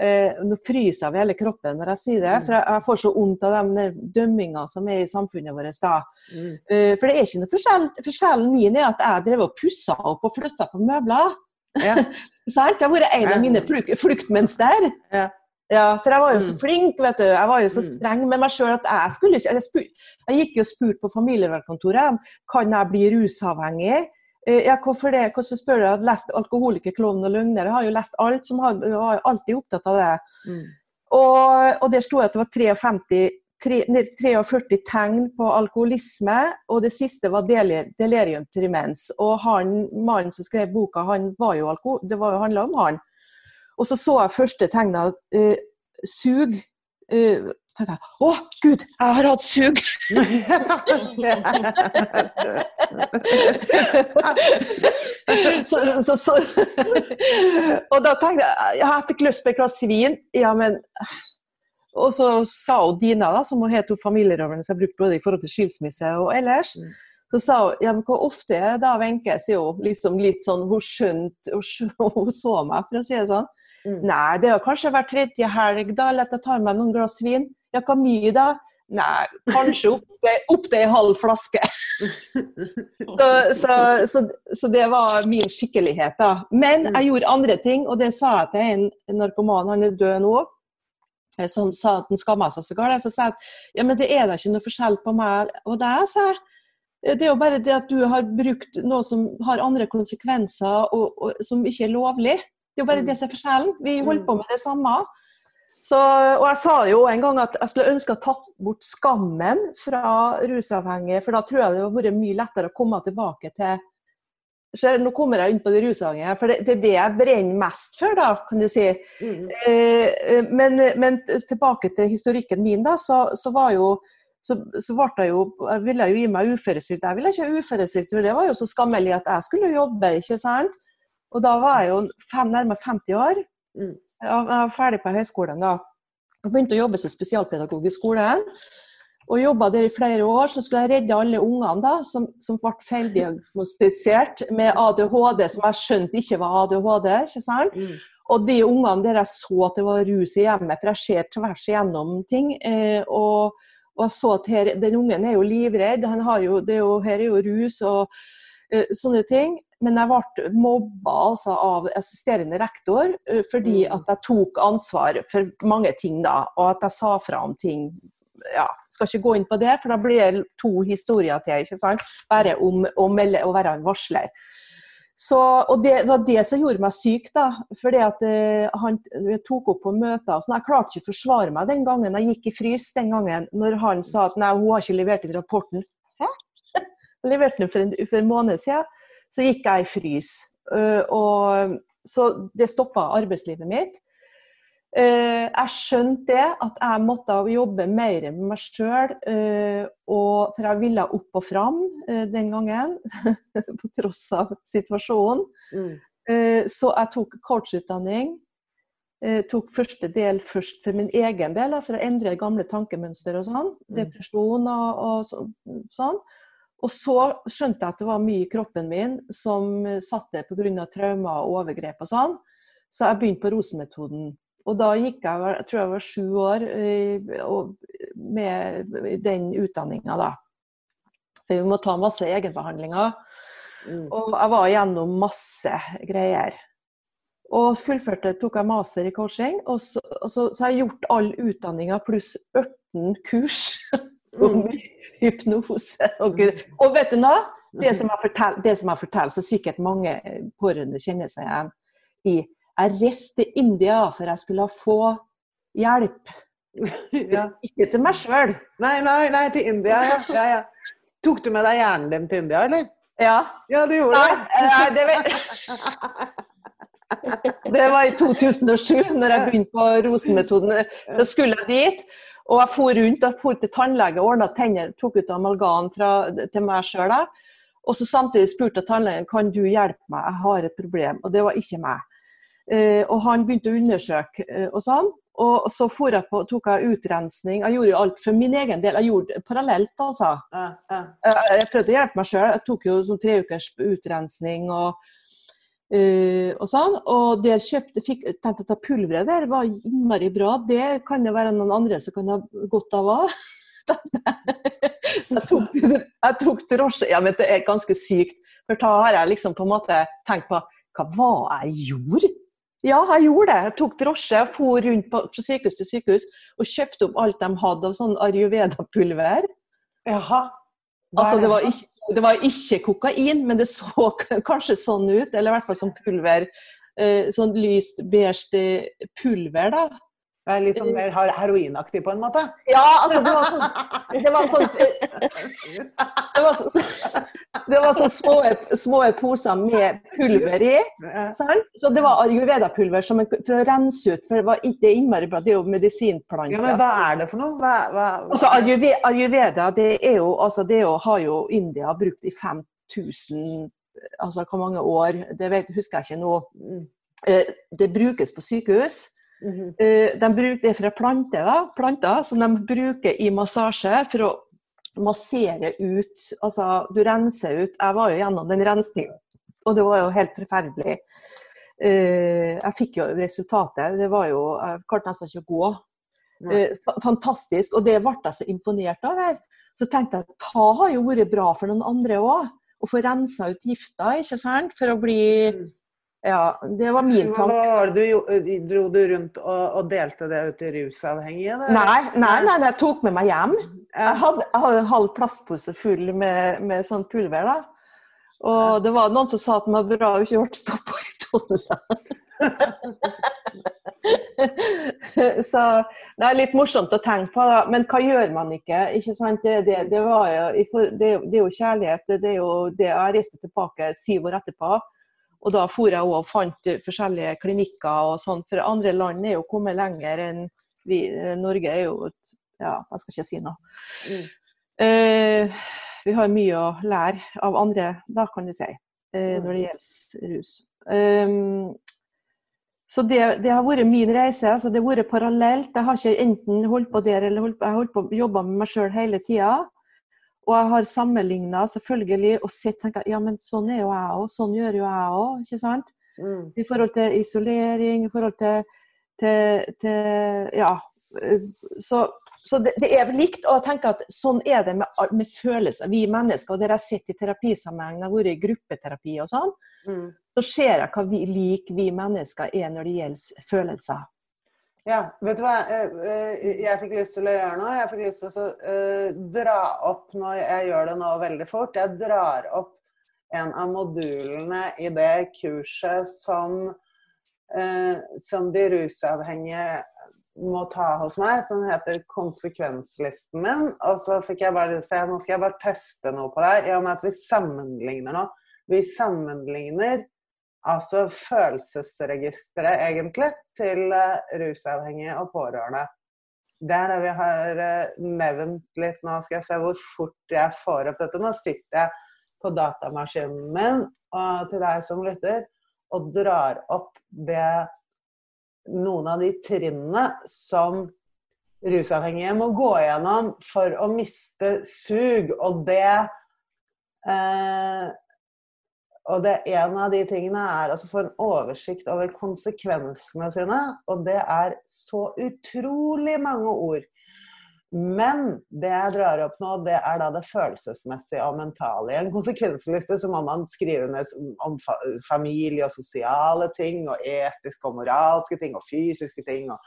Eh, nå fryser jeg over hele kroppen når jeg sier det, Mm. for jeg, får så vondt av de dømmingene dømminga som er i samfunnet vårt da. Mm. Eh, for det er ikke noe forskjell. Forskjellen min er at jeg drev og pussa opp og flytta på møbler. Ja. Sant? Det har vært en av mine fluktmønster. Ja. Ja, for jeg var jo så Mm. flink, vet du. Jeg var jo så Mm. streng med meg sjøl at jeg skulle ikke jeg, spur, jeg gikk jo og spurte på familievernkontoret kan jeg bli rusavhengig. Eh, Ja, hvorfor det? Hvordan spør du? Jeg har lest 'Alkoholiker, klovn og løgner'. Jeg har jo lest alt, som har, har alltid opptatt av det. Mm. Og, og der sto det at det var 53, tre- 43 tegn på alkoholisme, og det siste var delir, delirium trimens. Og han, mannen som skrev boka, han var jo alkohol, det var jo handla om han. Og så så jeg første tegnet, uh, sug. Uh, tenkte jeg, Å, gud, jeg har hatt sug! så, så, så, og da tenkte jeg jeg fikk lyst på et glass vin. Ja, men Og så sa hun Dina, da, som hun het hun familierøveren som jeg brukte både i forhold til skilsmisse og ellers, Mm. så sa hun ja, men hvor ofte er det da Wenche, sier hun liksom litt sånn Hun skjønte hun, hun så meg, for å si det sånn. Mm. Nei, det er kanskje hver tredje helg, da. Eller at jeg tar meg noen glass vin. Ja, hvor mye da? Nei, kanskje opp til, en halv flaske. Så, så, så, så det var min skikkelighet, da. Men Mm. jeg gjorde andre ting, og det sa jeg til en narkoman, han er død nå, eh, som sa at han skamma seg så galt. Så sa jeg at ja, men det er da ikke noe forskjell på meg og deg, sa jeg. Det er jo bare det at du har brukt noe som har andre konsekvenser, og, og som ikke er lovlig. Det er jo bare Mm. det som er forskjellen. Vi holder Mm. på med det samme. Så, og jeg sa jo en gang at jeg skulle ønske å ha tatt bort skammen fra rusavhengige, for da tror jeg det hadde vært mye lettere å komme tilbake til så Nå kommer jeg inn på det rusavhengige, for det, det er det jeg brenner mest for, da, kan du si. Mm. Eh, eh, men, men tilbake til historikken min, da, så, så var jo så, så ble jeg jo, jeg ville jo gi meg uføretrygd. Jeg ville ikke ha uføretrygd, for det var jo så skammelig at jeg skulle jobbe, ikke sant. Og da var jeg jo fem, nærmere 50 år. Mm. Jeg var ferdig på høyskolen da. Jeg begynte å jobbe som spesialpedagog i skolen. Og jobba der i flere år. Så skulle jeg redde alle ungene da, som, som ble feildiagnostisert med ADHD, som jeg skjønte ikke var ADHD. ikke sant? Mm. Og de ungene der jeg så at det var rus i hjemmet, for jeg ser tvers igjennom ting. Eh, og, og jeg så at her, den ungen er jo livredd. Han har jo, det er jo, her er jo rus og sånne ting. Men jeg ble mobba altså, av assisterende rektor eh, fordi Mm. at jeg tok ansvar for mange ting da, og at jeg sa fra om ting. Ja, skal ikke gå inn på det, for da blir det to historier til. ikke sant? Bare om å melde og være en varsler. Så, og Det var det som gjorde meg syk. da, fordi at eh, Han tok opp på møter. og sånn. Jeg klarte ikke å forsvare meg den gangen. Jeg gikk i frys den gangen når han sa at nei, hun har ikke levert inn rapporten. Hæ? Leverte den for en, for en måned siden. Så gikk jeg i frys. Eh, og, så det stoppa arbeidslivet mitt. Eh, jeg skjønte det, at jeg måtte jobbe mer med meg sjøl. for jeg ville opp og fram eh, den gangen, på tross av situasjonen. Mm. Eh, så jeg tok coachutdanning. Eh, tok første del først for min egen del, for å endre gamle tankemønster og sånn. Mm. Depresjon og, og så, sånn. Og så skjønte jeg at det var mye i kroppen min som eh, satte pga. traumer og overgrep og sånn. Så jeg begynte på rosemetoden. Og da gikk jeg, jeg tror jeg var sju år eh, med den utdanninga, da. For vi må ta masse egenbehandlinger. Mm. Og jeg var gjennom masse greier. Og fullførte, tok jeg master i coaching. Og så, og så, så har jeg gjort all utdanninga pluss 18 kurs om Mm. hypnose. Og, og vet du nå, Det som jeg forteller, det som jeg forteller så sikkert mange pårørende kjenner seg igjen i. Jeg reiste til India for jeg skulle få hjelp. Ja. Ikke til meg sjøl. Nei, nei, nei, til India, ja. ja, ja. Tok du med deg hjernen din til India, eller? Ja. Ja, du gjorde Nei, det. nei, det, vet- det var i 2007, når jeg begynte på Rosenmetoden. Da skulle jeg dit. Og jeg for rundt jeg for til tannlege, ordna tenner, tok ut amalgam fra, til meg sjøl. Og så samtidig spurte jeg tannlegen kan du hjelpe meg, jeg har et problem. Og det var ikke meg. Eh, og han begynte å undersøke eh, og sånn. Og så jeg på, tok jeg utrensning. Jeg gjorde jo alt for min egen del. Jeg gjorde det parallelt, altså. Ja, ja. Jeg jeg prøvde å hjelpe meg sjøl. Jeg tok jo sånn tre ukers utrensning og Eh, og sånn, og der kjøpte, fikk, tenkte at ta pulveret der var innmari bra. Det kan det være noen andre som kan ha godt av òg. Så jeg tok, jeg tok drosje. Ja, men det er ganske sykt. For da har jeg liksom på en måte tenkt på hva var jeg gjorde? Ja, jeg gjorde det. Jeg tok drosje, for rundt på, fra sykehus til sykehus og kjøpte opp alt de hadde av sånn Arjuveda-pulver. Jaha. Altså, det var, ikke, det var ikke kokain, men det så kanskje sånn ut. Eller i hvert fall som pulver. Eh, sånn lyst beige pulver, da. Det er litt sånn mer heroinaktig på en måte? Ja, altså, det var sånn, det var sånn eh, Det var så, det var så små, små poser med pulver i. Sant? Så det var ayurveda-pulver for å rense ut, for det var ikke innmari bra. Det er jo medisinplanter. Ja, men hva er det for noe? Hva, hva, Altså, ayurve, ayurveda det er jo, altså, det er jo, har jo India brukt i 5000 altså hvor mange år, det vet, husker jeg ikke nå. Mm. Eh, Det brukes på sykehus. Mm -hmm. De bruker det fra planter, da, planter som de bruker i massasje for å massere ut. Altså, du renser ut. Jeg var jo gjennom den rensningen, og det var jo helt forferdelig. Eh, Jeg fikk jo resultatet. Det var jo Jeg klarte nesten ikke å gå. Eh, Fantastisk. Og det ble jeg så imponert av her. Så tenkte jeg at det har jo vært bra for noen andre òg. Å få rensa ut gifta, ikke sant. For å bli Mm. Ja, det var min Hva var det du? Dro du rundt og, og delte det ut til rusavhengige? Nei, nei, nei, jeg tok med meg hjem. Jeg hadde, jeg hadde en halv plastpose full med, med sånn pulver. da. Og det var noen som sa at det var bra å ikke ble stoppa i tonen. Så det er litt morsomt å tenke på, da. Men hva gjør man ikke? ikke sant? Det, det, det, var jo, det, er jo- kjærlighet. Det, det er jo det jeg reiste tilbake syv år etterpå. Og da for jeg og fant forskjellige klinikker og sånn. For andre land er jo kommet lenger enn vi. Norge er jo et Ja, jeg skal ikke si noe. Mm. Eh, vi har mye å lære av andre, da kan du si, eh, Mm. når det gjelder rus. Um, så det, det har vært min reise. altså Det har vært parallelt. Jeg har ikke enten holdt på der eller holdt på, jeg har holdt på jobba med meg sjøl hele tida. Og jeg har sammenligna selvfølgelig og sett tenkt at ja, men sånn er jo jeg òg. Sånn gjør jo jeg òg. Ikke sant? Mm. I forhold til isolering, i forhold til, til, til Ja. Så, så det, det er likt. Og jeg tenker at sånn er det med, med følelser. Vi mennesker, og det har sett i terapisammenheng, jeg har vært i gruppeterapi og sånn, Mm. så ser jeg hva vi lik vi mennesker er når det gjelder følelser. Ja, vet du hva eh, eh, jeg fikk lyst til å gjøre nå? Jeg fikk lyst til å eh, dra opp når jeg gjør det nå veldig fort. Jeg drar opp en av modulene i det kurset som, som de rusavhengige må ta hos meg, som heter 'Konsekvenslisten min'. Og så fikk jeg bare for jeg, Nå skal jeg bare teste noe på deg, i og med at vi sammenligner nå. Vi sammenligner altså følelsesregisteret, egentlig, til eh, rusavhengige og pårørende. Det er det vi har eh, nevnt litt nå. Skal jeg se hvor fort jeg får opp dette. Nå sitter jeg på datamaskinen min, og til deg som lytter, og drar opp det noen av de trinnene som rusavhengige må gå gjennom for å miste sug. Og det eh, og det en av de tingene er altså å få en oversikt over konsekvensene sine. Og det er så utrolig mange ord. Men det jeg drar opp nå, det er da det følelsesmessige og mentale. I en konsekvensliste så må man skrive ned om familie og sosiale ting, og etiske og moralske ting, og fysiske ting, og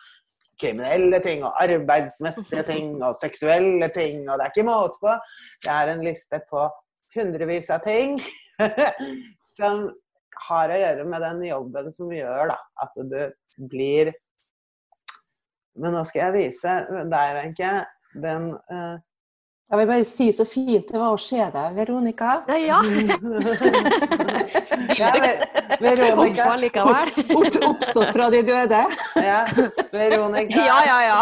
kriminelle ting, og arbeidsmessige ting, og seksuelle ting, og det er ikke måte på. Det er en liste på hundrevis av ting som har å gjøre med den jobben som gjør da, at du blir Men nå skal jeg vise deg, Wenche, den uh... Jeg vil bare si så fint det var å se deg, Veronica. Ja, ja, Ver- Veronica. Opp, oppstått fra de døde. ja, Veronica Ja, ja, ja.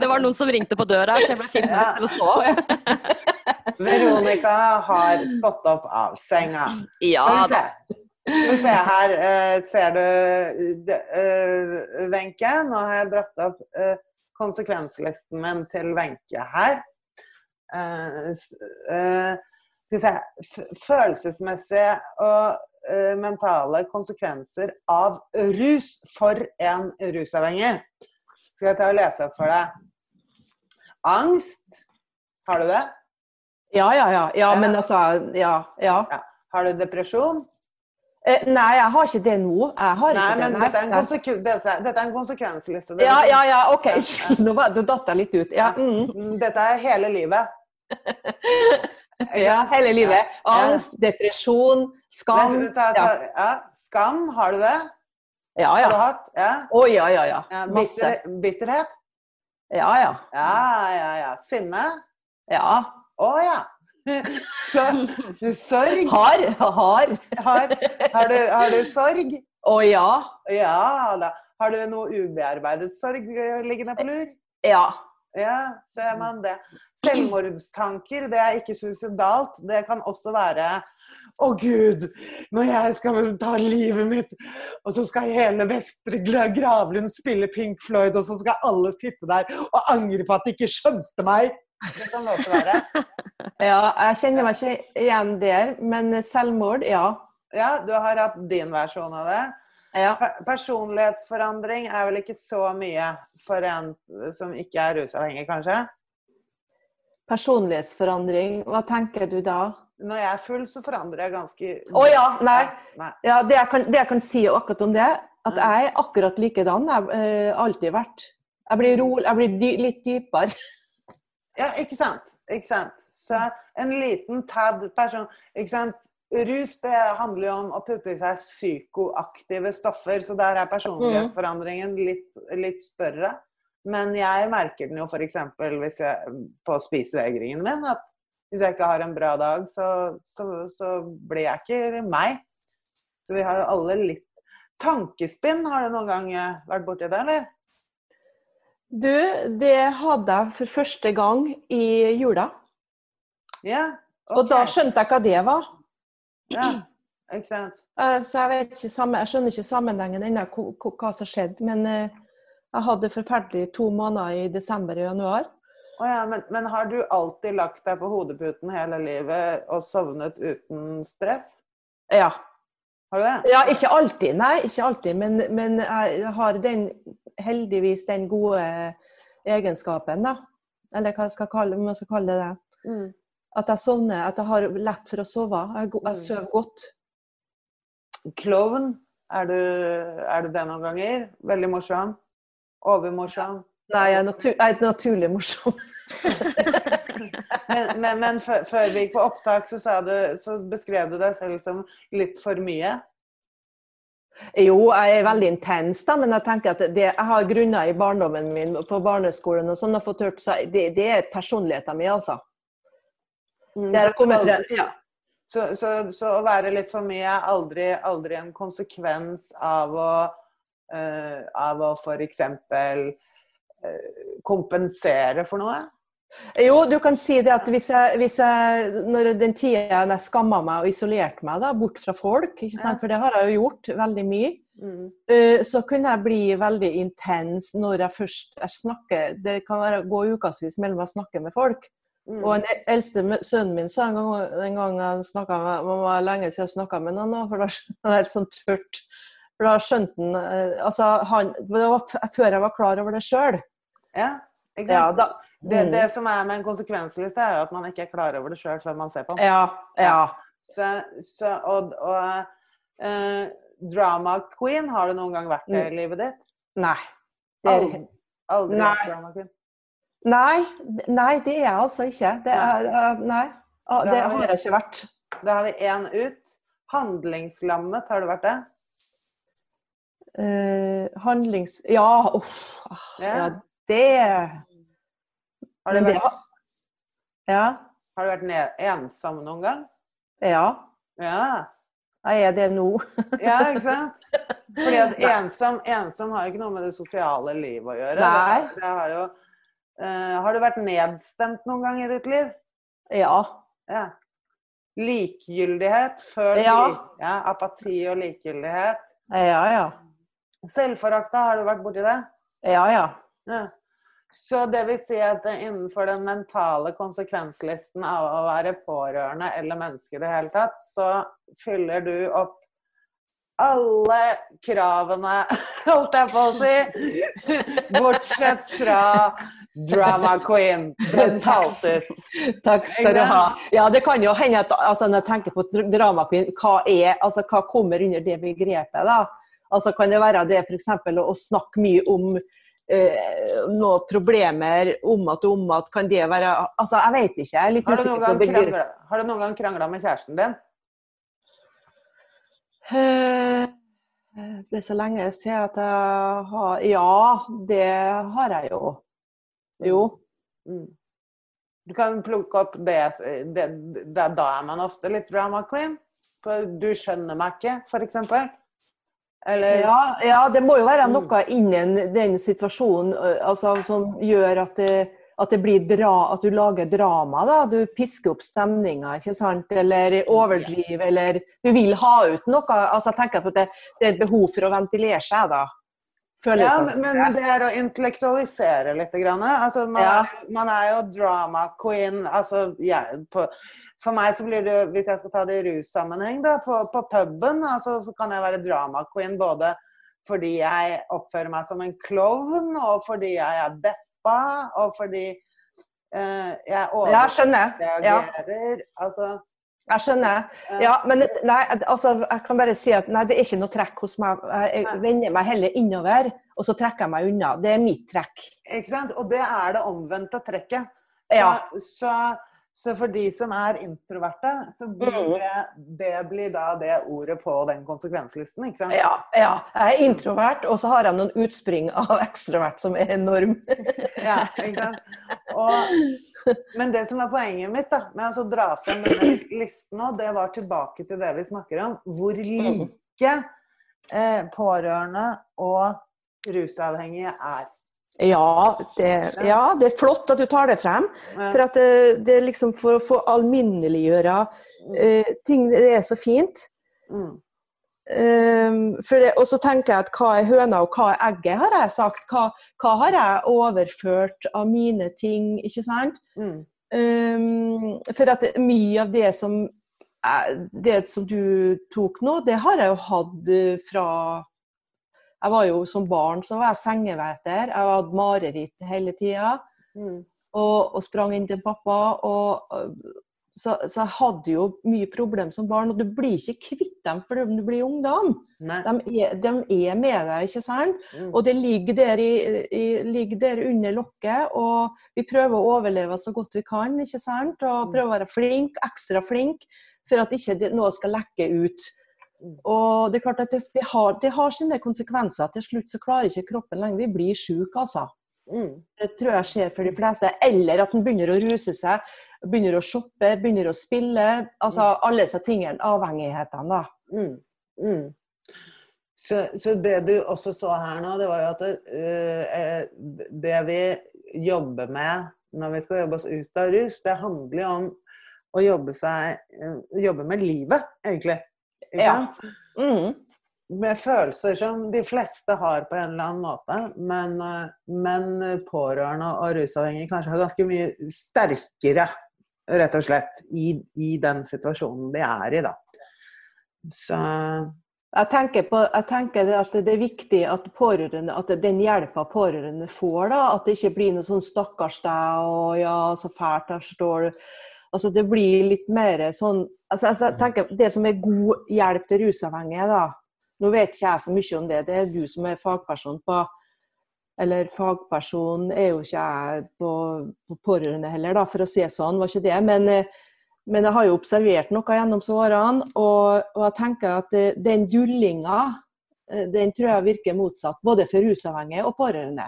Det var noen som ringte på døra, så jeg ble fin nødt til å stå. Veronica har stått opp av senga. Ja da. Skal vi se her. uh, ser du Wenche? Nå har jeg dratt opp uh, konsekvenslisten min til Wenche her. Skal vi se Følelsesmessige og mentale konsekvenser av rus for en rusavhengig. Skal jeg ta og lese opp for deg? Angst. Har du det? Ja, ja, ja. ja men altså Ja. ja. Har du depresjon? Eh, nei, jeg har ikke det nå. Jeg har Nei, ikke men det. dette er dette er, dette er en konsekvensliste. Det- Ja, ja, ja, OK. Nå datt jeg litt ut. Ja, mm. Mm, Dette er hele livet. ja hele livet. Angst, depresjon, skam. Men, ta, ta, ja. Skam, har du det? Ja, ja. Har du hatt? Ja. Ja, ja, ja. ja. Bitter, bitterhet? Ja, ja. Ja, ja, ja. Sinne? Ja. Å ja. Så, sorg? Har. Har. Har, har, du, har du sorg? Å ja. Ja da. Har du noe ubearbeidet sorg eh, liggende på lur? Ja. Ja, ser man det. Selvmordstanker, det er ikke suicidalt. Det kan også være Å Gud, når jeg skal ta livet mitt, og så skal hele Vestre Gra- Gravlund spille Pink Floyd, og så skal alle sitte der og angre på at de ikke skjønte meg. Det kan det også være. ja. Jeg kjenner meg ikke igjen der, men selvmord, ja. Ja, du har hatt din versjon av det. ja. Personlighetsforandring er vel ikke så mye for en som ikke er rusavhengig, kanskje? Personlighetsforandring, hva tenker du da? Når jeg er full, så forandrer jeg ganske Å ja, nei. Nei. Ja, det, jeg kan, det jeg kan si akkurat om det, at jeg er akkurat likedan. Jeg har uh, alltid vært. Jeg blir, rolig, jeg blir dy, litt dypere. Ja, ikke sant. Ikke sant. Så en liten tad person Ikke sant. Rus det handler jo om å putte i seg psykoaktive stoffer, så der er personlighetsforandringen litt, litt større. Men jeg merker den jo f.eks. På spisevegringen min. At hvis jeg ikke har en bra dag, så, så, så blir jeg ikke meg. Så vi har jo alle litt Tankespinn, har du noen gang eh, vært borti det, eller? Du, det hadde jeg for første gang i jula. Ja. Og da skjønte jeg hva det var. Ja, ikke sant. Eh, Så jeg, ikke, jeg skjønner ikke sammenhengen ennå, hva som skjedde. Men eh, jeg hadde forferdelig to måneder i desember og januar. Oh ja, men, men har du alltid lagt deg på hodeputen hele livet og sovnet uten stress? Ja. Har du det? ja ikke alltid, nei. Ikke alltid. Men, men jeg har den, heldigvis den gode egenskapen, da. Eller hva skal kalle, man skal kalle det. Mm. At jeg sovner, at jeg har lett for å sove. Jeg, jeg Mm. sover godt. Klovn, er du, er du det noen ganger? Veldig morsom? Overmorsom? Nei, jeg er, natur jeg er naturlig morsom. Men, men, men før, vi gikk på opptak, så, du, så beskrev du deg selv som litt for mye. Jo, jeg er veldig intens, da, men jeg tenker at det, jeg har grunner i barndommen min på barneskolen og sånn, og fått hørt, så det, det er personligheten min, altså. Det har kommet frem. Ja. Så, så, så å være litt for mye er aldri, aldri en konsekvens av å, uh, av å f.eks. Uh, kompensere for noe? Jo, du kan si det at hvis jeg, hvis jeg når den tida jeg skamma meg og isolerte meg da, bort fra folk, ikke sant? For det har jeg jo gjort veldig mye, Mm. eh, så kunne jeg bli veldig intens når jeg først jeg snakker Det kan være gå ukevis mellom jeg snakker med folk. Mm. Og den eldste sønnen min sa en gang, en gang jeg snakket med det var lenge siden jeg snakka med noen, for da skjønte det helt sånn tørt. For da skjønte han eh, Altså, han Det var før jeg var klar over det sjøl. Ja, ikke Ja, da, det, mm. det som er med en konsekvensliste, er jo at man ikke er klar over det sjøl før man ser på den. ja, ja. Så, så, og og uh, drama queen, har du noen gang vært det i livet ditt? Nei. Det er, Aldri, aldri Nei. vært drama queen? nei, nei, det er jeg altså ikke. Det er, uh, nei, uh, det har jeg ikke vært. Da har vi én ut. Handlingslammet, har du vært det? Eh, handlings... Ja, uff. ah, Ja. ja, det Har du vært, Ja. har du vært ensom noen gang? Ja. Ja. Jeg er det nå. ja, ikke sant? Fordi at ensom, ensom har jo ikke noe med det sosiale livet å gjøre. Nei. Det, det har, jo, uh, har du vært nedstemt noen gang i ditt liv? Ja. Ja. Likegyldighet før Ja. ja, Apati og likegyldighet. Ja, ja. Selvforakta, har du vært borti det? Ja, ja. Ja. Så det vil si at innenfor den mentale konsekvenslisten av å være pårørende eller menneske i det hele tatt, så fyller du opp alle kravene, holdt jeg på å si. Bortsett fra drama queen. Den taltes. Takk skal du ha. Ja, det kan jo hende at altså, når jeg tenker på drama queen, hva er, altså hva kommer under det begrepet, da? Altså Kan det være det f.eks. Å, snakke mye om eh, noen problemer om at og om at Kan det være Altså, jeg vet ikke. Jeg er litt usikker på det har du noen gang krangla med kjæresten din? Eh, Det er så lenge siden at jeg har Ja, det har jeg jo. Jo. Mm. Du kan plukke opp det, det, det Da er man ofte litt drama queen. For du skjønner meg ikke, f.eks. Eller Ja, ja, det må jo være Mm. noe innen den situasjonen altså, som gjør at det, at det blir dra, at du lager drama. da, Du pisker opp stemninga, ikke sant? Eller overdriver, eller du vil ha ut noe. altså jeg tenker at det, det er et behov for å ventilere seg, da. Føler Ja, Følelser. men, men det er å intellektualisere litt. Grann. Altså, man, Ja. man er jo drama queen. Altså, jeg, på, for meg så blir det, hvis jeg skal ta det i russammenheng, da, på, på puben, altså, så kan jeg være drama queen både fordi jeg oppfører meg som en klovn, og fordi jeg er deppa, og fordi uh, jeg Ja, skjønner. Ja, overreagerer. Altså, jeg skjønner. Ja, men nei, altså, jeg kan bare si at nei, det er ikke noe trekk hos meg. Jeg vender meg heller innover, og så trekker jeg meg unna. Det er mitt trekk. Ikke sant? Og det er det omvendte trekket. Så, Ja. så, så for de som er introverte, så blir Mhm. det, det blir da det ordet på den konsekvenslisten. Ikke sant? Ja, ja, jeg er introvert, og så har jeg noen utspring av ekstrovert som er enorm. Ja, ikke sant? Og, men det som er poenget mitt da, med å dra frem denne listen nå, det var tilbake til det vi snakker om. Hvor like eh, pårørende og rusavhengige er. Ja det, ja, det er flott at du tar det frem. For at det, det liksom for å få alminneliggjøre uh, ting Det er så fint. Mm. Um, og så tenker jeg at hva er høna og hva er egget, har jeg sagt. Hva, hva har jeg overført av mine ting, ikke sant? Mm. Um, for at mye av det som, er- det som du tok nå, det har jeg jo hatt eh, fra Jeg var jo som barn så var jeg sengeveter. Jeg hadde mareritt hele tida. Mm. Og, og sprang inn til pappa. Og, så, så jeg hadde jo mye problem som barn. Og du blir ikke kvitt dem fordi du blir ungdom. De er, de er med deg, ikke sant? Mm. Og det ligger der, i, i, ligger der under lokket, og vi prøver å overleve så godt vi kan. ikke sant? Og prøver å være flink, ekstra flink, for at ikke noe skal lekke ut. Mm. Og det er klart at det, det, har, det har sine konsekvenser. Til slutt så klarer ikke kroppen lenger. Vi blir syke, altså. Mm. Det tror jeg skjer for de fleste. Eller at en begynner å ruse seg, begynner å shoppe, begynner å spille. Altså alle disse tingene, avhengighetene, da. Mm. Mm. Så, så det du også så her nå, det var jo at det, uh, det vi jobber med når vi skal jobbe oss ut av rus, det handler jo om å jobbe, seg, eh, jobbe med livet, egentlig. Ja. Mm. Med følelser som de fleste har på en eller annen måte, men, eh, men pårørende og rusavhengige kanskje har ganske mye sterkere, rett og slett, i, i den situasjonen de er i, da. Så Jeg tenker, på, jeg tenker at det er viktig at at den hjelpa pårørende får, da, at det ikke blir noe sånn 'stakkars deg', og 'ja, så fælt her står du'. Altså, det blir litt mer sånn altså, altså, jeg tenker Det som er god hjelp til rusavhengige, da Nå vet ikke jeg så mye om det, det er du som er fagperson på Eller fagperson er jo ikke jeg på, på pårørende heller, da, for å si sånn, var ikke det. Men, eh, men jeg har jo observert noe gjennom årene, og, og jeg tenker at eh, den dullinga, eh, den tror jeg virker motsatt. Både for rusavhengige og pårørende.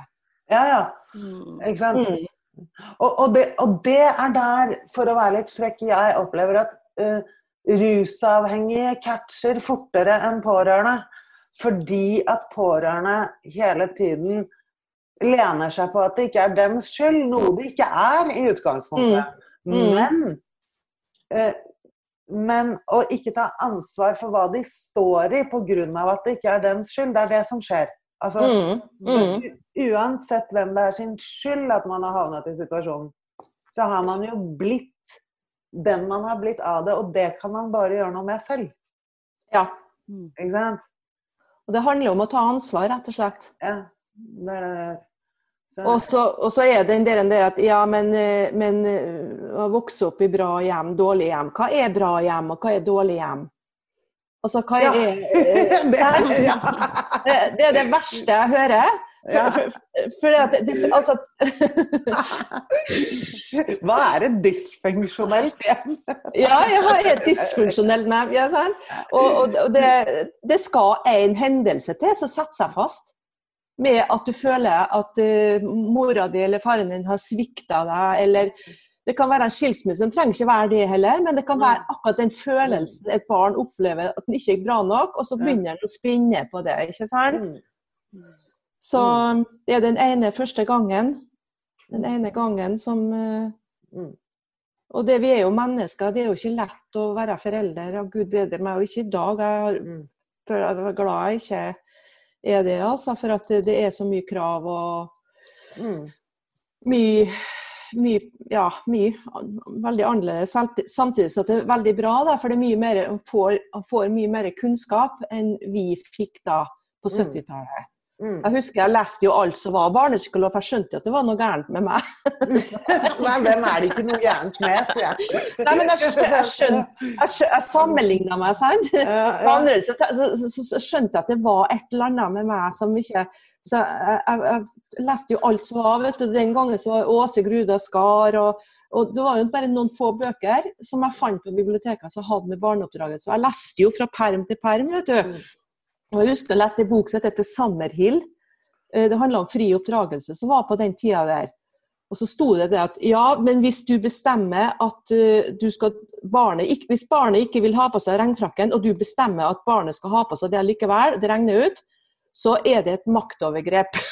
ja, ja. Mm. Ikke sant? Mm. Og, og, det, og det er der, for å være litt frekk, jeg opplever at uh, rusavhengige catcher fortere enn pårørende. Fordi at pårørende hele tiden lener seg på at det ikke er dems skyld, noe det ikke er i utgangspunktet. Mm. Men, uh, men å ikke ta ansvar for hva de står i pga. at det ikke er dems skyld, det er det som skjer. Altså, Mm. Mm. Uansett hvem det er sin skyld at man har havnet i situasjonen, så har man jo blitt den man har blitt av det, og det kan man bare gjøre noe med selv. Ja. Ikke sant? Og det handler om å ta ansvar, rett og slett. Ja, det er det. Så, Og så, og så er den der, der at ja, men, eh, men eh, å vokse opp i bra hjem, dårlig hjem. Hva er bra hjem, og hva er dårlig hjem? Altså, hva Ja. er eh, det, er, ja. det, det er det verste jeg hører. Ja. For, at altså, Hva er et dysfunksjonelt hjem? Ja, jeg har et dysfunksjonelt nev. Ja, og, og, og det, det skal en hendelse til som setter seg fast. Med at du føler at uh, mora di eller faren din har svikta deg, eller det kan være en skilsmisse. den trenger ikke være det heller, men det kan være akkurat den følelsen et barn opplever at den ikke er bra nok, og så begynner den å spinne på det. ikke sant? Mm. Så det er den ene første gangen. Den ene gangen som eh, Mm. Og det, vi er jo mennesker, det er jo ikke lett å være forelder. Og Gud bedre meg, og ikke i dag. Jeg Mm. er glad jeg ikke er det, altså. For at det, er så mye krav og Mm. mye mye, ja, mye veldig annerledes. Samtidig- så det er veldig bra, da, for det er mye mer, han får, får mye mer kunnskap enn vi fikk da på Mm. 70-tallet. Mm. Jeg husker jeg leste jo alt som var barnepsykolog, for jeg skjønte at det var noe gærent med meg. Nei, hvem er det ikke noe gærent med, sier jeg. Nei, men jeg skjønte, jeg skjønte- Jeg, sammenligna meg, sant? Ja, ja. så, så, så, så skjønte jeg at det var et eller annet med meg som ikke så jeg, jeg, jeg leste jo alt som var. vet du, Den gangen så var Åse Gruda Skar. Og, og det var jo bare noen få bøker som jeg fant på biblioteket som hadde med barneoppdragelse. Jeg leste jo fra perm til perm. vet du. Mm. Og Jeg husker jeg leste en bok som heter Summerhill. Eh, Det handla om fri oppdragelse, som var på den tida der. Og så sto det det at ja, men hvis du bestemmer at eh, du skal barnet, Hvis barnet ikke vil ha på seg regnfrakken, og du bestemmer at barnet skal ha på seg det likevel, det regner ut, så er det et maktovergrep.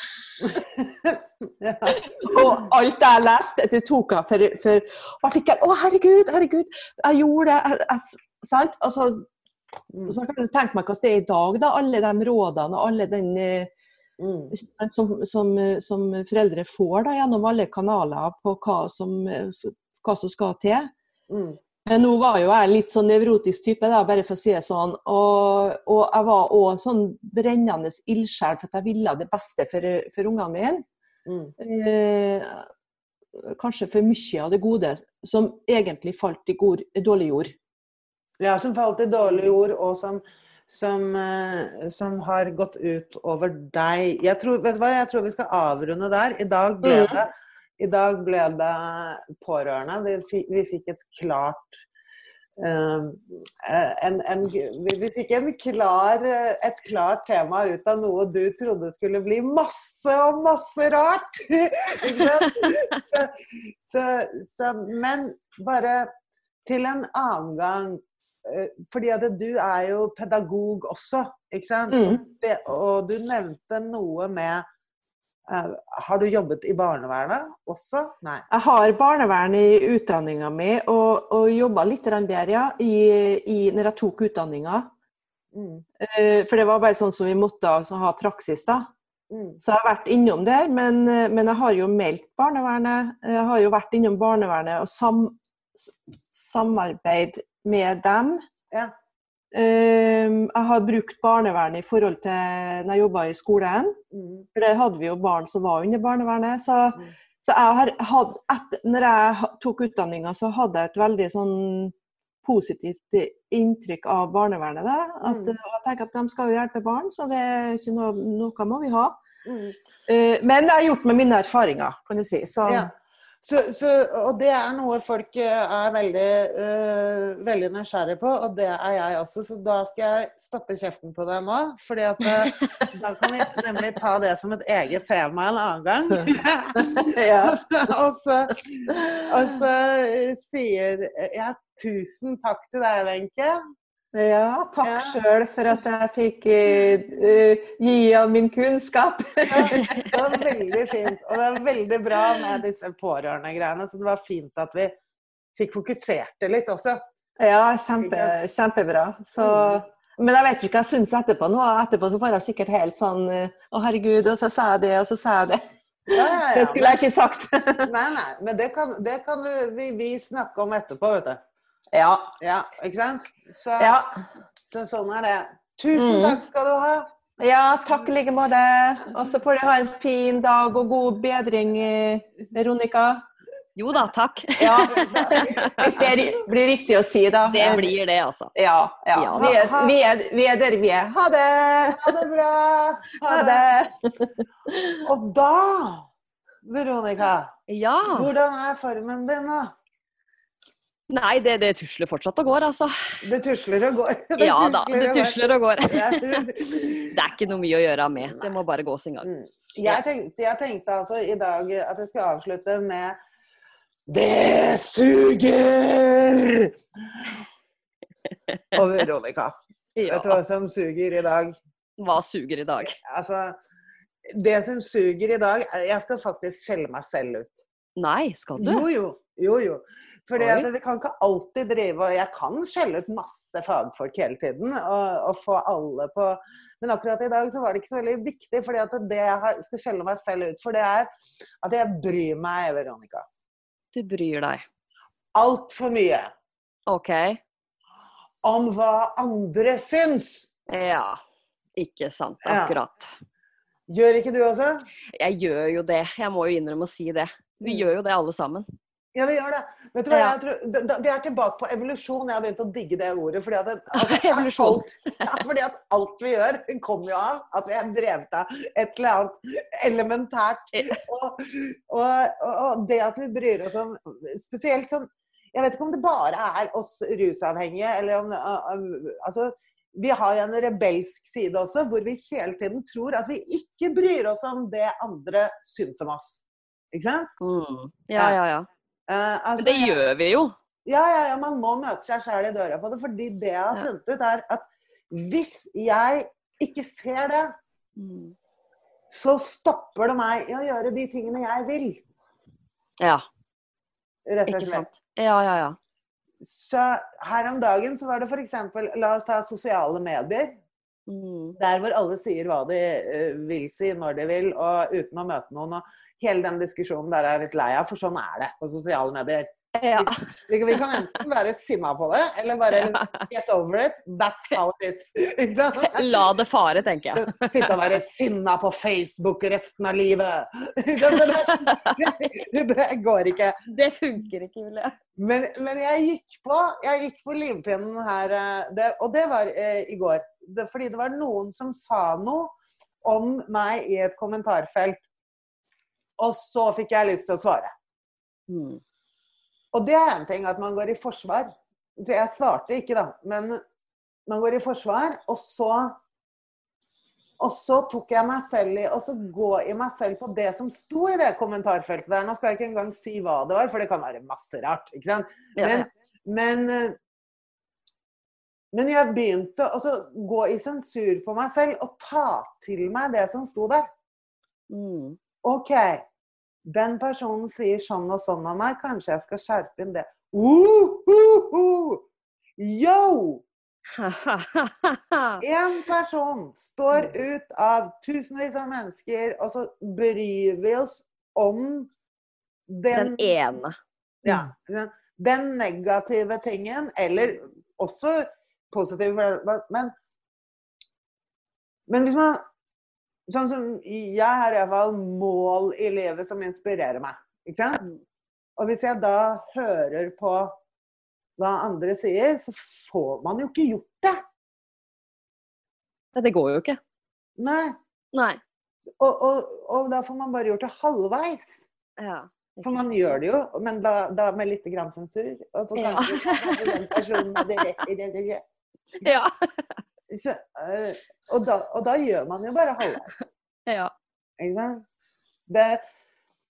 Ja. Og alt jeg leste, det tok jeg for, for Og jeg fikk en Å, herregud, herregud, jeg gjorde det. Jeg, jeg, sant? Altså, Mm. så kan du tenke meg hvordan det er i dag, da. Alle de rådene og alle den eh, Mm. som, som, som foreldre får da, gjennom alle kanaler på hva som, hva som skal til. Mm. Men nå var jo jeg litt sånn nevrotisk type, da, bare for å si det sånn. Og, og jeg var òg sånn brennende ildsjel for at jeg ville det beste for, for ungene mine. Mm. Eh, kanskje for mye av det gode som egentlig falt i god, dårlig jord. Ja, som falt i dårlig jord, og som, som, eh, som har gått ut over deg. Jeg tror, vet du hva, jeg tror vi skal avrunde der. I dag ble Mm. I dag ble det pårørende. Vi, vi fikk et klart Uh, en, en, vi, vi fikk en klar, et klart tema ut av noe du trodde skulle bli masse og masse rart. Så, så, så, men bare til en annen gang eh, Fordi at du er jo pedagog også, ikke sant? Mm. Det, og du nevnte noe med Har du jobbet i barnevernet også? Nei. Jeg har barnevern i utdanninga mi, og, og jobba litt der, ja, i, i, når jeg tok utdanninga. Mm. Eh, For det var bare sånn som vi måtte altså, ha praksis, da. Mm. Så jeg har vært innom der, men, eh, men jeg har jo meldt barnevernet. Jeg har jo vært innom barnevernet og sam, samarbeid med dem. Ja. Eh, Jeg har brukt barnevernet i forhold til når jeg jobba i skolen. Mm. For der hadde vi jo barn som var under barnevernet. Så, Mm. så jeg har hatt, etter, når jeg tok utdanninga, så hadde jeg et veldig sånn positivt inntrykk av barnevernet. Da. At, Mm. Jeg tenker at de skal jo hjelpe barn, så det er ikke noe, noe må vi ha. Eh, Men jeg har gjort med mine erfaringer, kan du si. Så, Ja. Så, så, og det er noe folk eh, er veldig, uh, veldig nysgjerrig på, og det er jeg også. Så da skal jeg stoppe kjeften på deg nå. at eh, da kan vi nemlig ta det som et eget tema en annen gang. og, så, og så sier jeg tusen takk til deg, Wenche. Ja, takk Ja. sjøl for at jeg fikk eh, gi av min kunnskap. Ja, det var veldig fint. Og det var veldig bra med disse pårørendegreiene. Så det var fint at vi fikk fokusert det litt også. Ja, kjempe, kjempebra. Så, Mm. men jeg vet ikke hva jeg syns etterpå. Nå etterpå så får jeg sikkert helt sånn Å, herregud, og så sa jeg det, og så sa jeg det. Ja. Det skulle jeg ikke sagt. Nei, nei, men det kan, det kan vi, vi snakke om etterpå, vet du. Ja. Ja, ikke sant? Så, ja. så sånn er det. Tusen Mm. takk skal du ha. Ja, takk i like måte. Og så får du ha en fin dag og god bedring, Veronica. Jo da, takk. Ja, hvis det blir riktig å si, da. Det blir det, altså. Ja. ja. Ja. Vi, er, vi, er, vi er der vi er. Ha det! Ha det bra! Ha det! Og da, Veronica, Ja. hvordan er formen din nå? Nei, det, det tusler fortsatt og går, altså. Det tusler og går. Det Ja da, det tusler og går. Det er ikke noe mye å gjøre med. Det må bare gå sin gang. Mm. Jeg tenkte, jeg tenkte altså i dag at jeg skulle avslutte med Det suger! Og Veronica, Ja. vet du hva som suger i dag? Hva suger i dag? Altså, det som suger i dag Jeg skal faktisk skjelle meg selv ut. Nei, skal du? Jo, jo. jo, jo. Fordi det kan ikke alltid drive og Jeg kan skjelle ut masse fagfolk hele tiden og, og få alle på Men akkurat i dag så var det ikke så veldig viktig, fordi at det jeg skal skjelle meg selv ut for, det er at jeg bryr meg, Veronica. Du bryr deg. Altfor mye OK. om hva andre syns. Ja. Ikke sant. Ja. Akkurat. Gjør ikke du også? Jeg gjør jo det. Jeg må jo innrømme å si det. Vi Mm. gjør jo det alle sammen. Ja, vi gjør det. Vet du hva, Ja. jeg tror, Vi er tilbake på evolusjon. Jeg har begynt å digge det ordet. Fordi at, det, Evolusjon. Alt, ja, fordi at alt vi gjør, kommer jo av at vi er drevet av et eller annet elementært. Og, og, og, det at vi bryr oss om Spesielt sånn Jeg vet ikke om det bare er oss rusavhengige, eller om Altså, vi har jo en rebelsk side også, hvor vi hele tiden tror at vi ikke bryr oss om det andre syns om oss. Ikke sant? Mm. Ja, ja, ja. Eh, altså, det gjør vi jo. ja, ja, ja, man må møte seg sjæl i døra på det. Fordi det jeg har funnet ut, er at hvis jeg ikke ser det, Mm. så stopper det meg i å gjøre de tingene jeg vil. Ja, Rett og slett. sant. Ja, ja, ja. Så her om dagen så var det f.eks. La oss ta sosiale medier. Mm. Der hvor alle sier hva de eh, vil si når de vil, og uten å møte noen. Og hele den diskusjonen der er jeg litt lei av, for sånn er det på sosiale medier. Ja. Vi, vi kan enten være sinna på det, eller bare get over it. That's how it is. La det fare, tenker jeg. Sitte og være sinna på Facebook resten av livet. Det, det går ikke. Det funker ikke, Julie. Men, men jeg gikk på jeg gikk på livpinnen her, eh, det, og det var eh, i går. Det, fordi det var noen som sa noe om meg i et kommentarfelt. Og så fikk jeg lyst til å svare. Mm. Og det er en ting at man går i forsvar. Jeg svarte ikke, da. Men man går i forsvar, og så Og så tok jeg meg selv i Og så gå i meg selv på det som sto i det kommentarfeltet der. Nå skal jeg ikke engang si hva det var, for det kan være masse rart. ikke sant? Men, ja. men, men jeg begynte å gå i sensur på meg selv og ta til meg det som sto der. Mm. OK, den personen sier sånn og sånn om meg, kanskje jeg skal skjerpe inn det. Uh, uh, uh. Yo! Én person står ut av tusenvis av mennesker, og så bryr vi oss om den, Den ene. ja, den, den negative tingen, eller også positive, men Men hvis man Sånn som jeg har iallfall mål i livet som inspirerer meg. Ikke sant? Og hvis jeg da hører på hva andre sier, så får man jo ikke gjort det. Det går jo ikke. Nei. Nei. Og, og, og da får man bare gjort det halvveis. Ja. For man gjør det jo, men da, da med litt grann sensur. Og så Ja. kanskje den personen hadde rett i det. det, det. Ja. Så, øh, og, da, og da gjør man jo bare halvveis. ja. Ikke sant? Det,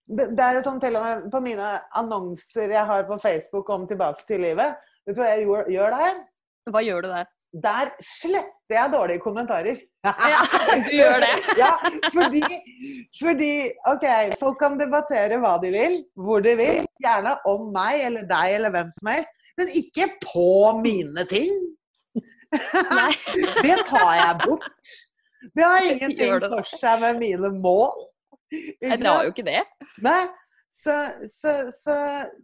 det, det er jo sånn til og med på mine annonser jeg har på Facebook om tilbake til livet. Vet du hva jeg gjør, gjør der? Hva gjør du der? Der sletter jeg dårlige kommentarer. Ja, du gjør det. ja, fordi, fordi OK, folk kan debattere hva de vil, hvor de vil. Gjerne om meg eller deg eller hvem som helst. Men ikke på mine ting. Nei. Det tar jeg bort. Det har ingenting det for seg med mine mål. Nei, det har jo ikke det. Nei. Så, så, så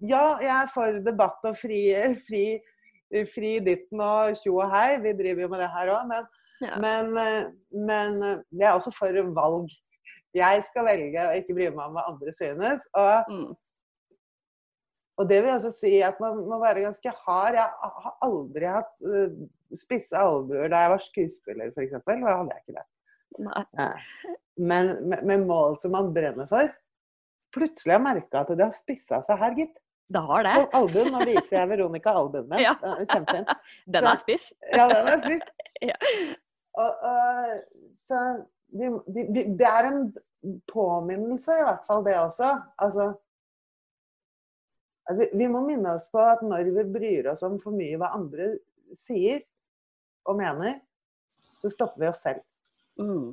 ja, jeg er for debatt og fri, fri, fri ditten og tjo og hei. Vi driver jo med det her òg. Men, Ja. Men, eh, men eh, jeg er også for valg. Jeg skal velge å ikke bry meg om hva andre synes. Og, Mm. Og det vil også si at man må være ganske hard. Jeg har aldri hatt uh, spisse albuer da jeg var skuespiller, f.eks. Da hadde jeg ikke det. Nei. Men med, med mål som man brenner for. Plutselig har jeg merka at det har spissa seg her, gitt. Det har det. På albuen. Nå viser jeg Veronica albuen min. Ja. Kjempefin. Den er spiss. Ja, den er spiss. Ja. Og, og, så vi, vi, vi, det er en påminnelse, i hvert fall det også. Altså, altså vi, må minne oss på at når vi bryr oss om for mye hva andre sier og mener, så stopper vi oss selv. Mm.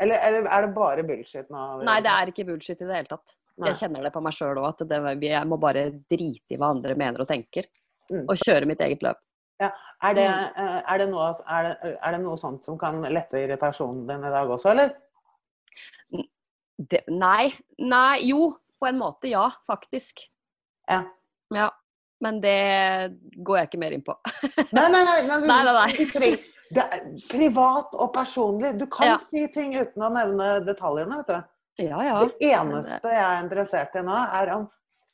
Eller, eller er det bare bullshit nå? Nei, det er ikke bullshit i det hele tatt. Nei. Jeg kjenner det på meg sjøl òg, at det, jeg må bare drite i hva andre mener og tenker. Mm. Og kjøre mitt eget løp. Er det, eh, er, det noe, er, det, er det noe sånt som kan lette irritasjonen din i dag også, eller? Det, nei. Nei. Jo, på en måte ja, faktisk. Ja. Ja. Men det går jeg ikke mer inn på. Nei, nei, nei. nei, Nei, nei, nei. Det er privat og personlig. Du kan Ja. si ting uten å nevne detaljene. vet du. Ja, ja. Det eneste jeg er interessert i nå, er om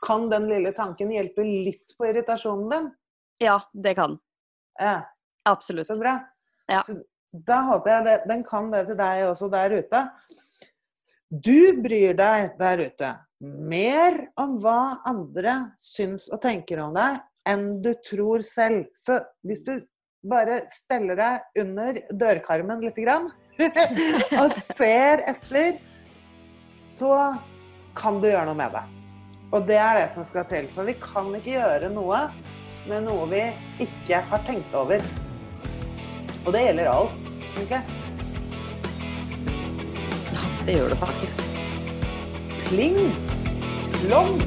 kan den lille tanken hjelpe litt på irritasjonen din? Ja, det kan. Ja, Absolutt. så bra. Ja. Så da håper jeg det, den kan det til deg også der ute. Du bryr deg der ute mer om hva andre syns og tenker om deg, enn du tror selv. Så hvis du bare steller deg under dørkarmen lite grann og ser etter, så kan du gjøre noe med det. Og det er det som skal til. For vi kan ikke gjøre noe med noe vi ikke har tenkt over. Og det gjelder alt, egentlig. Det gjør det faktisk. Pling plong!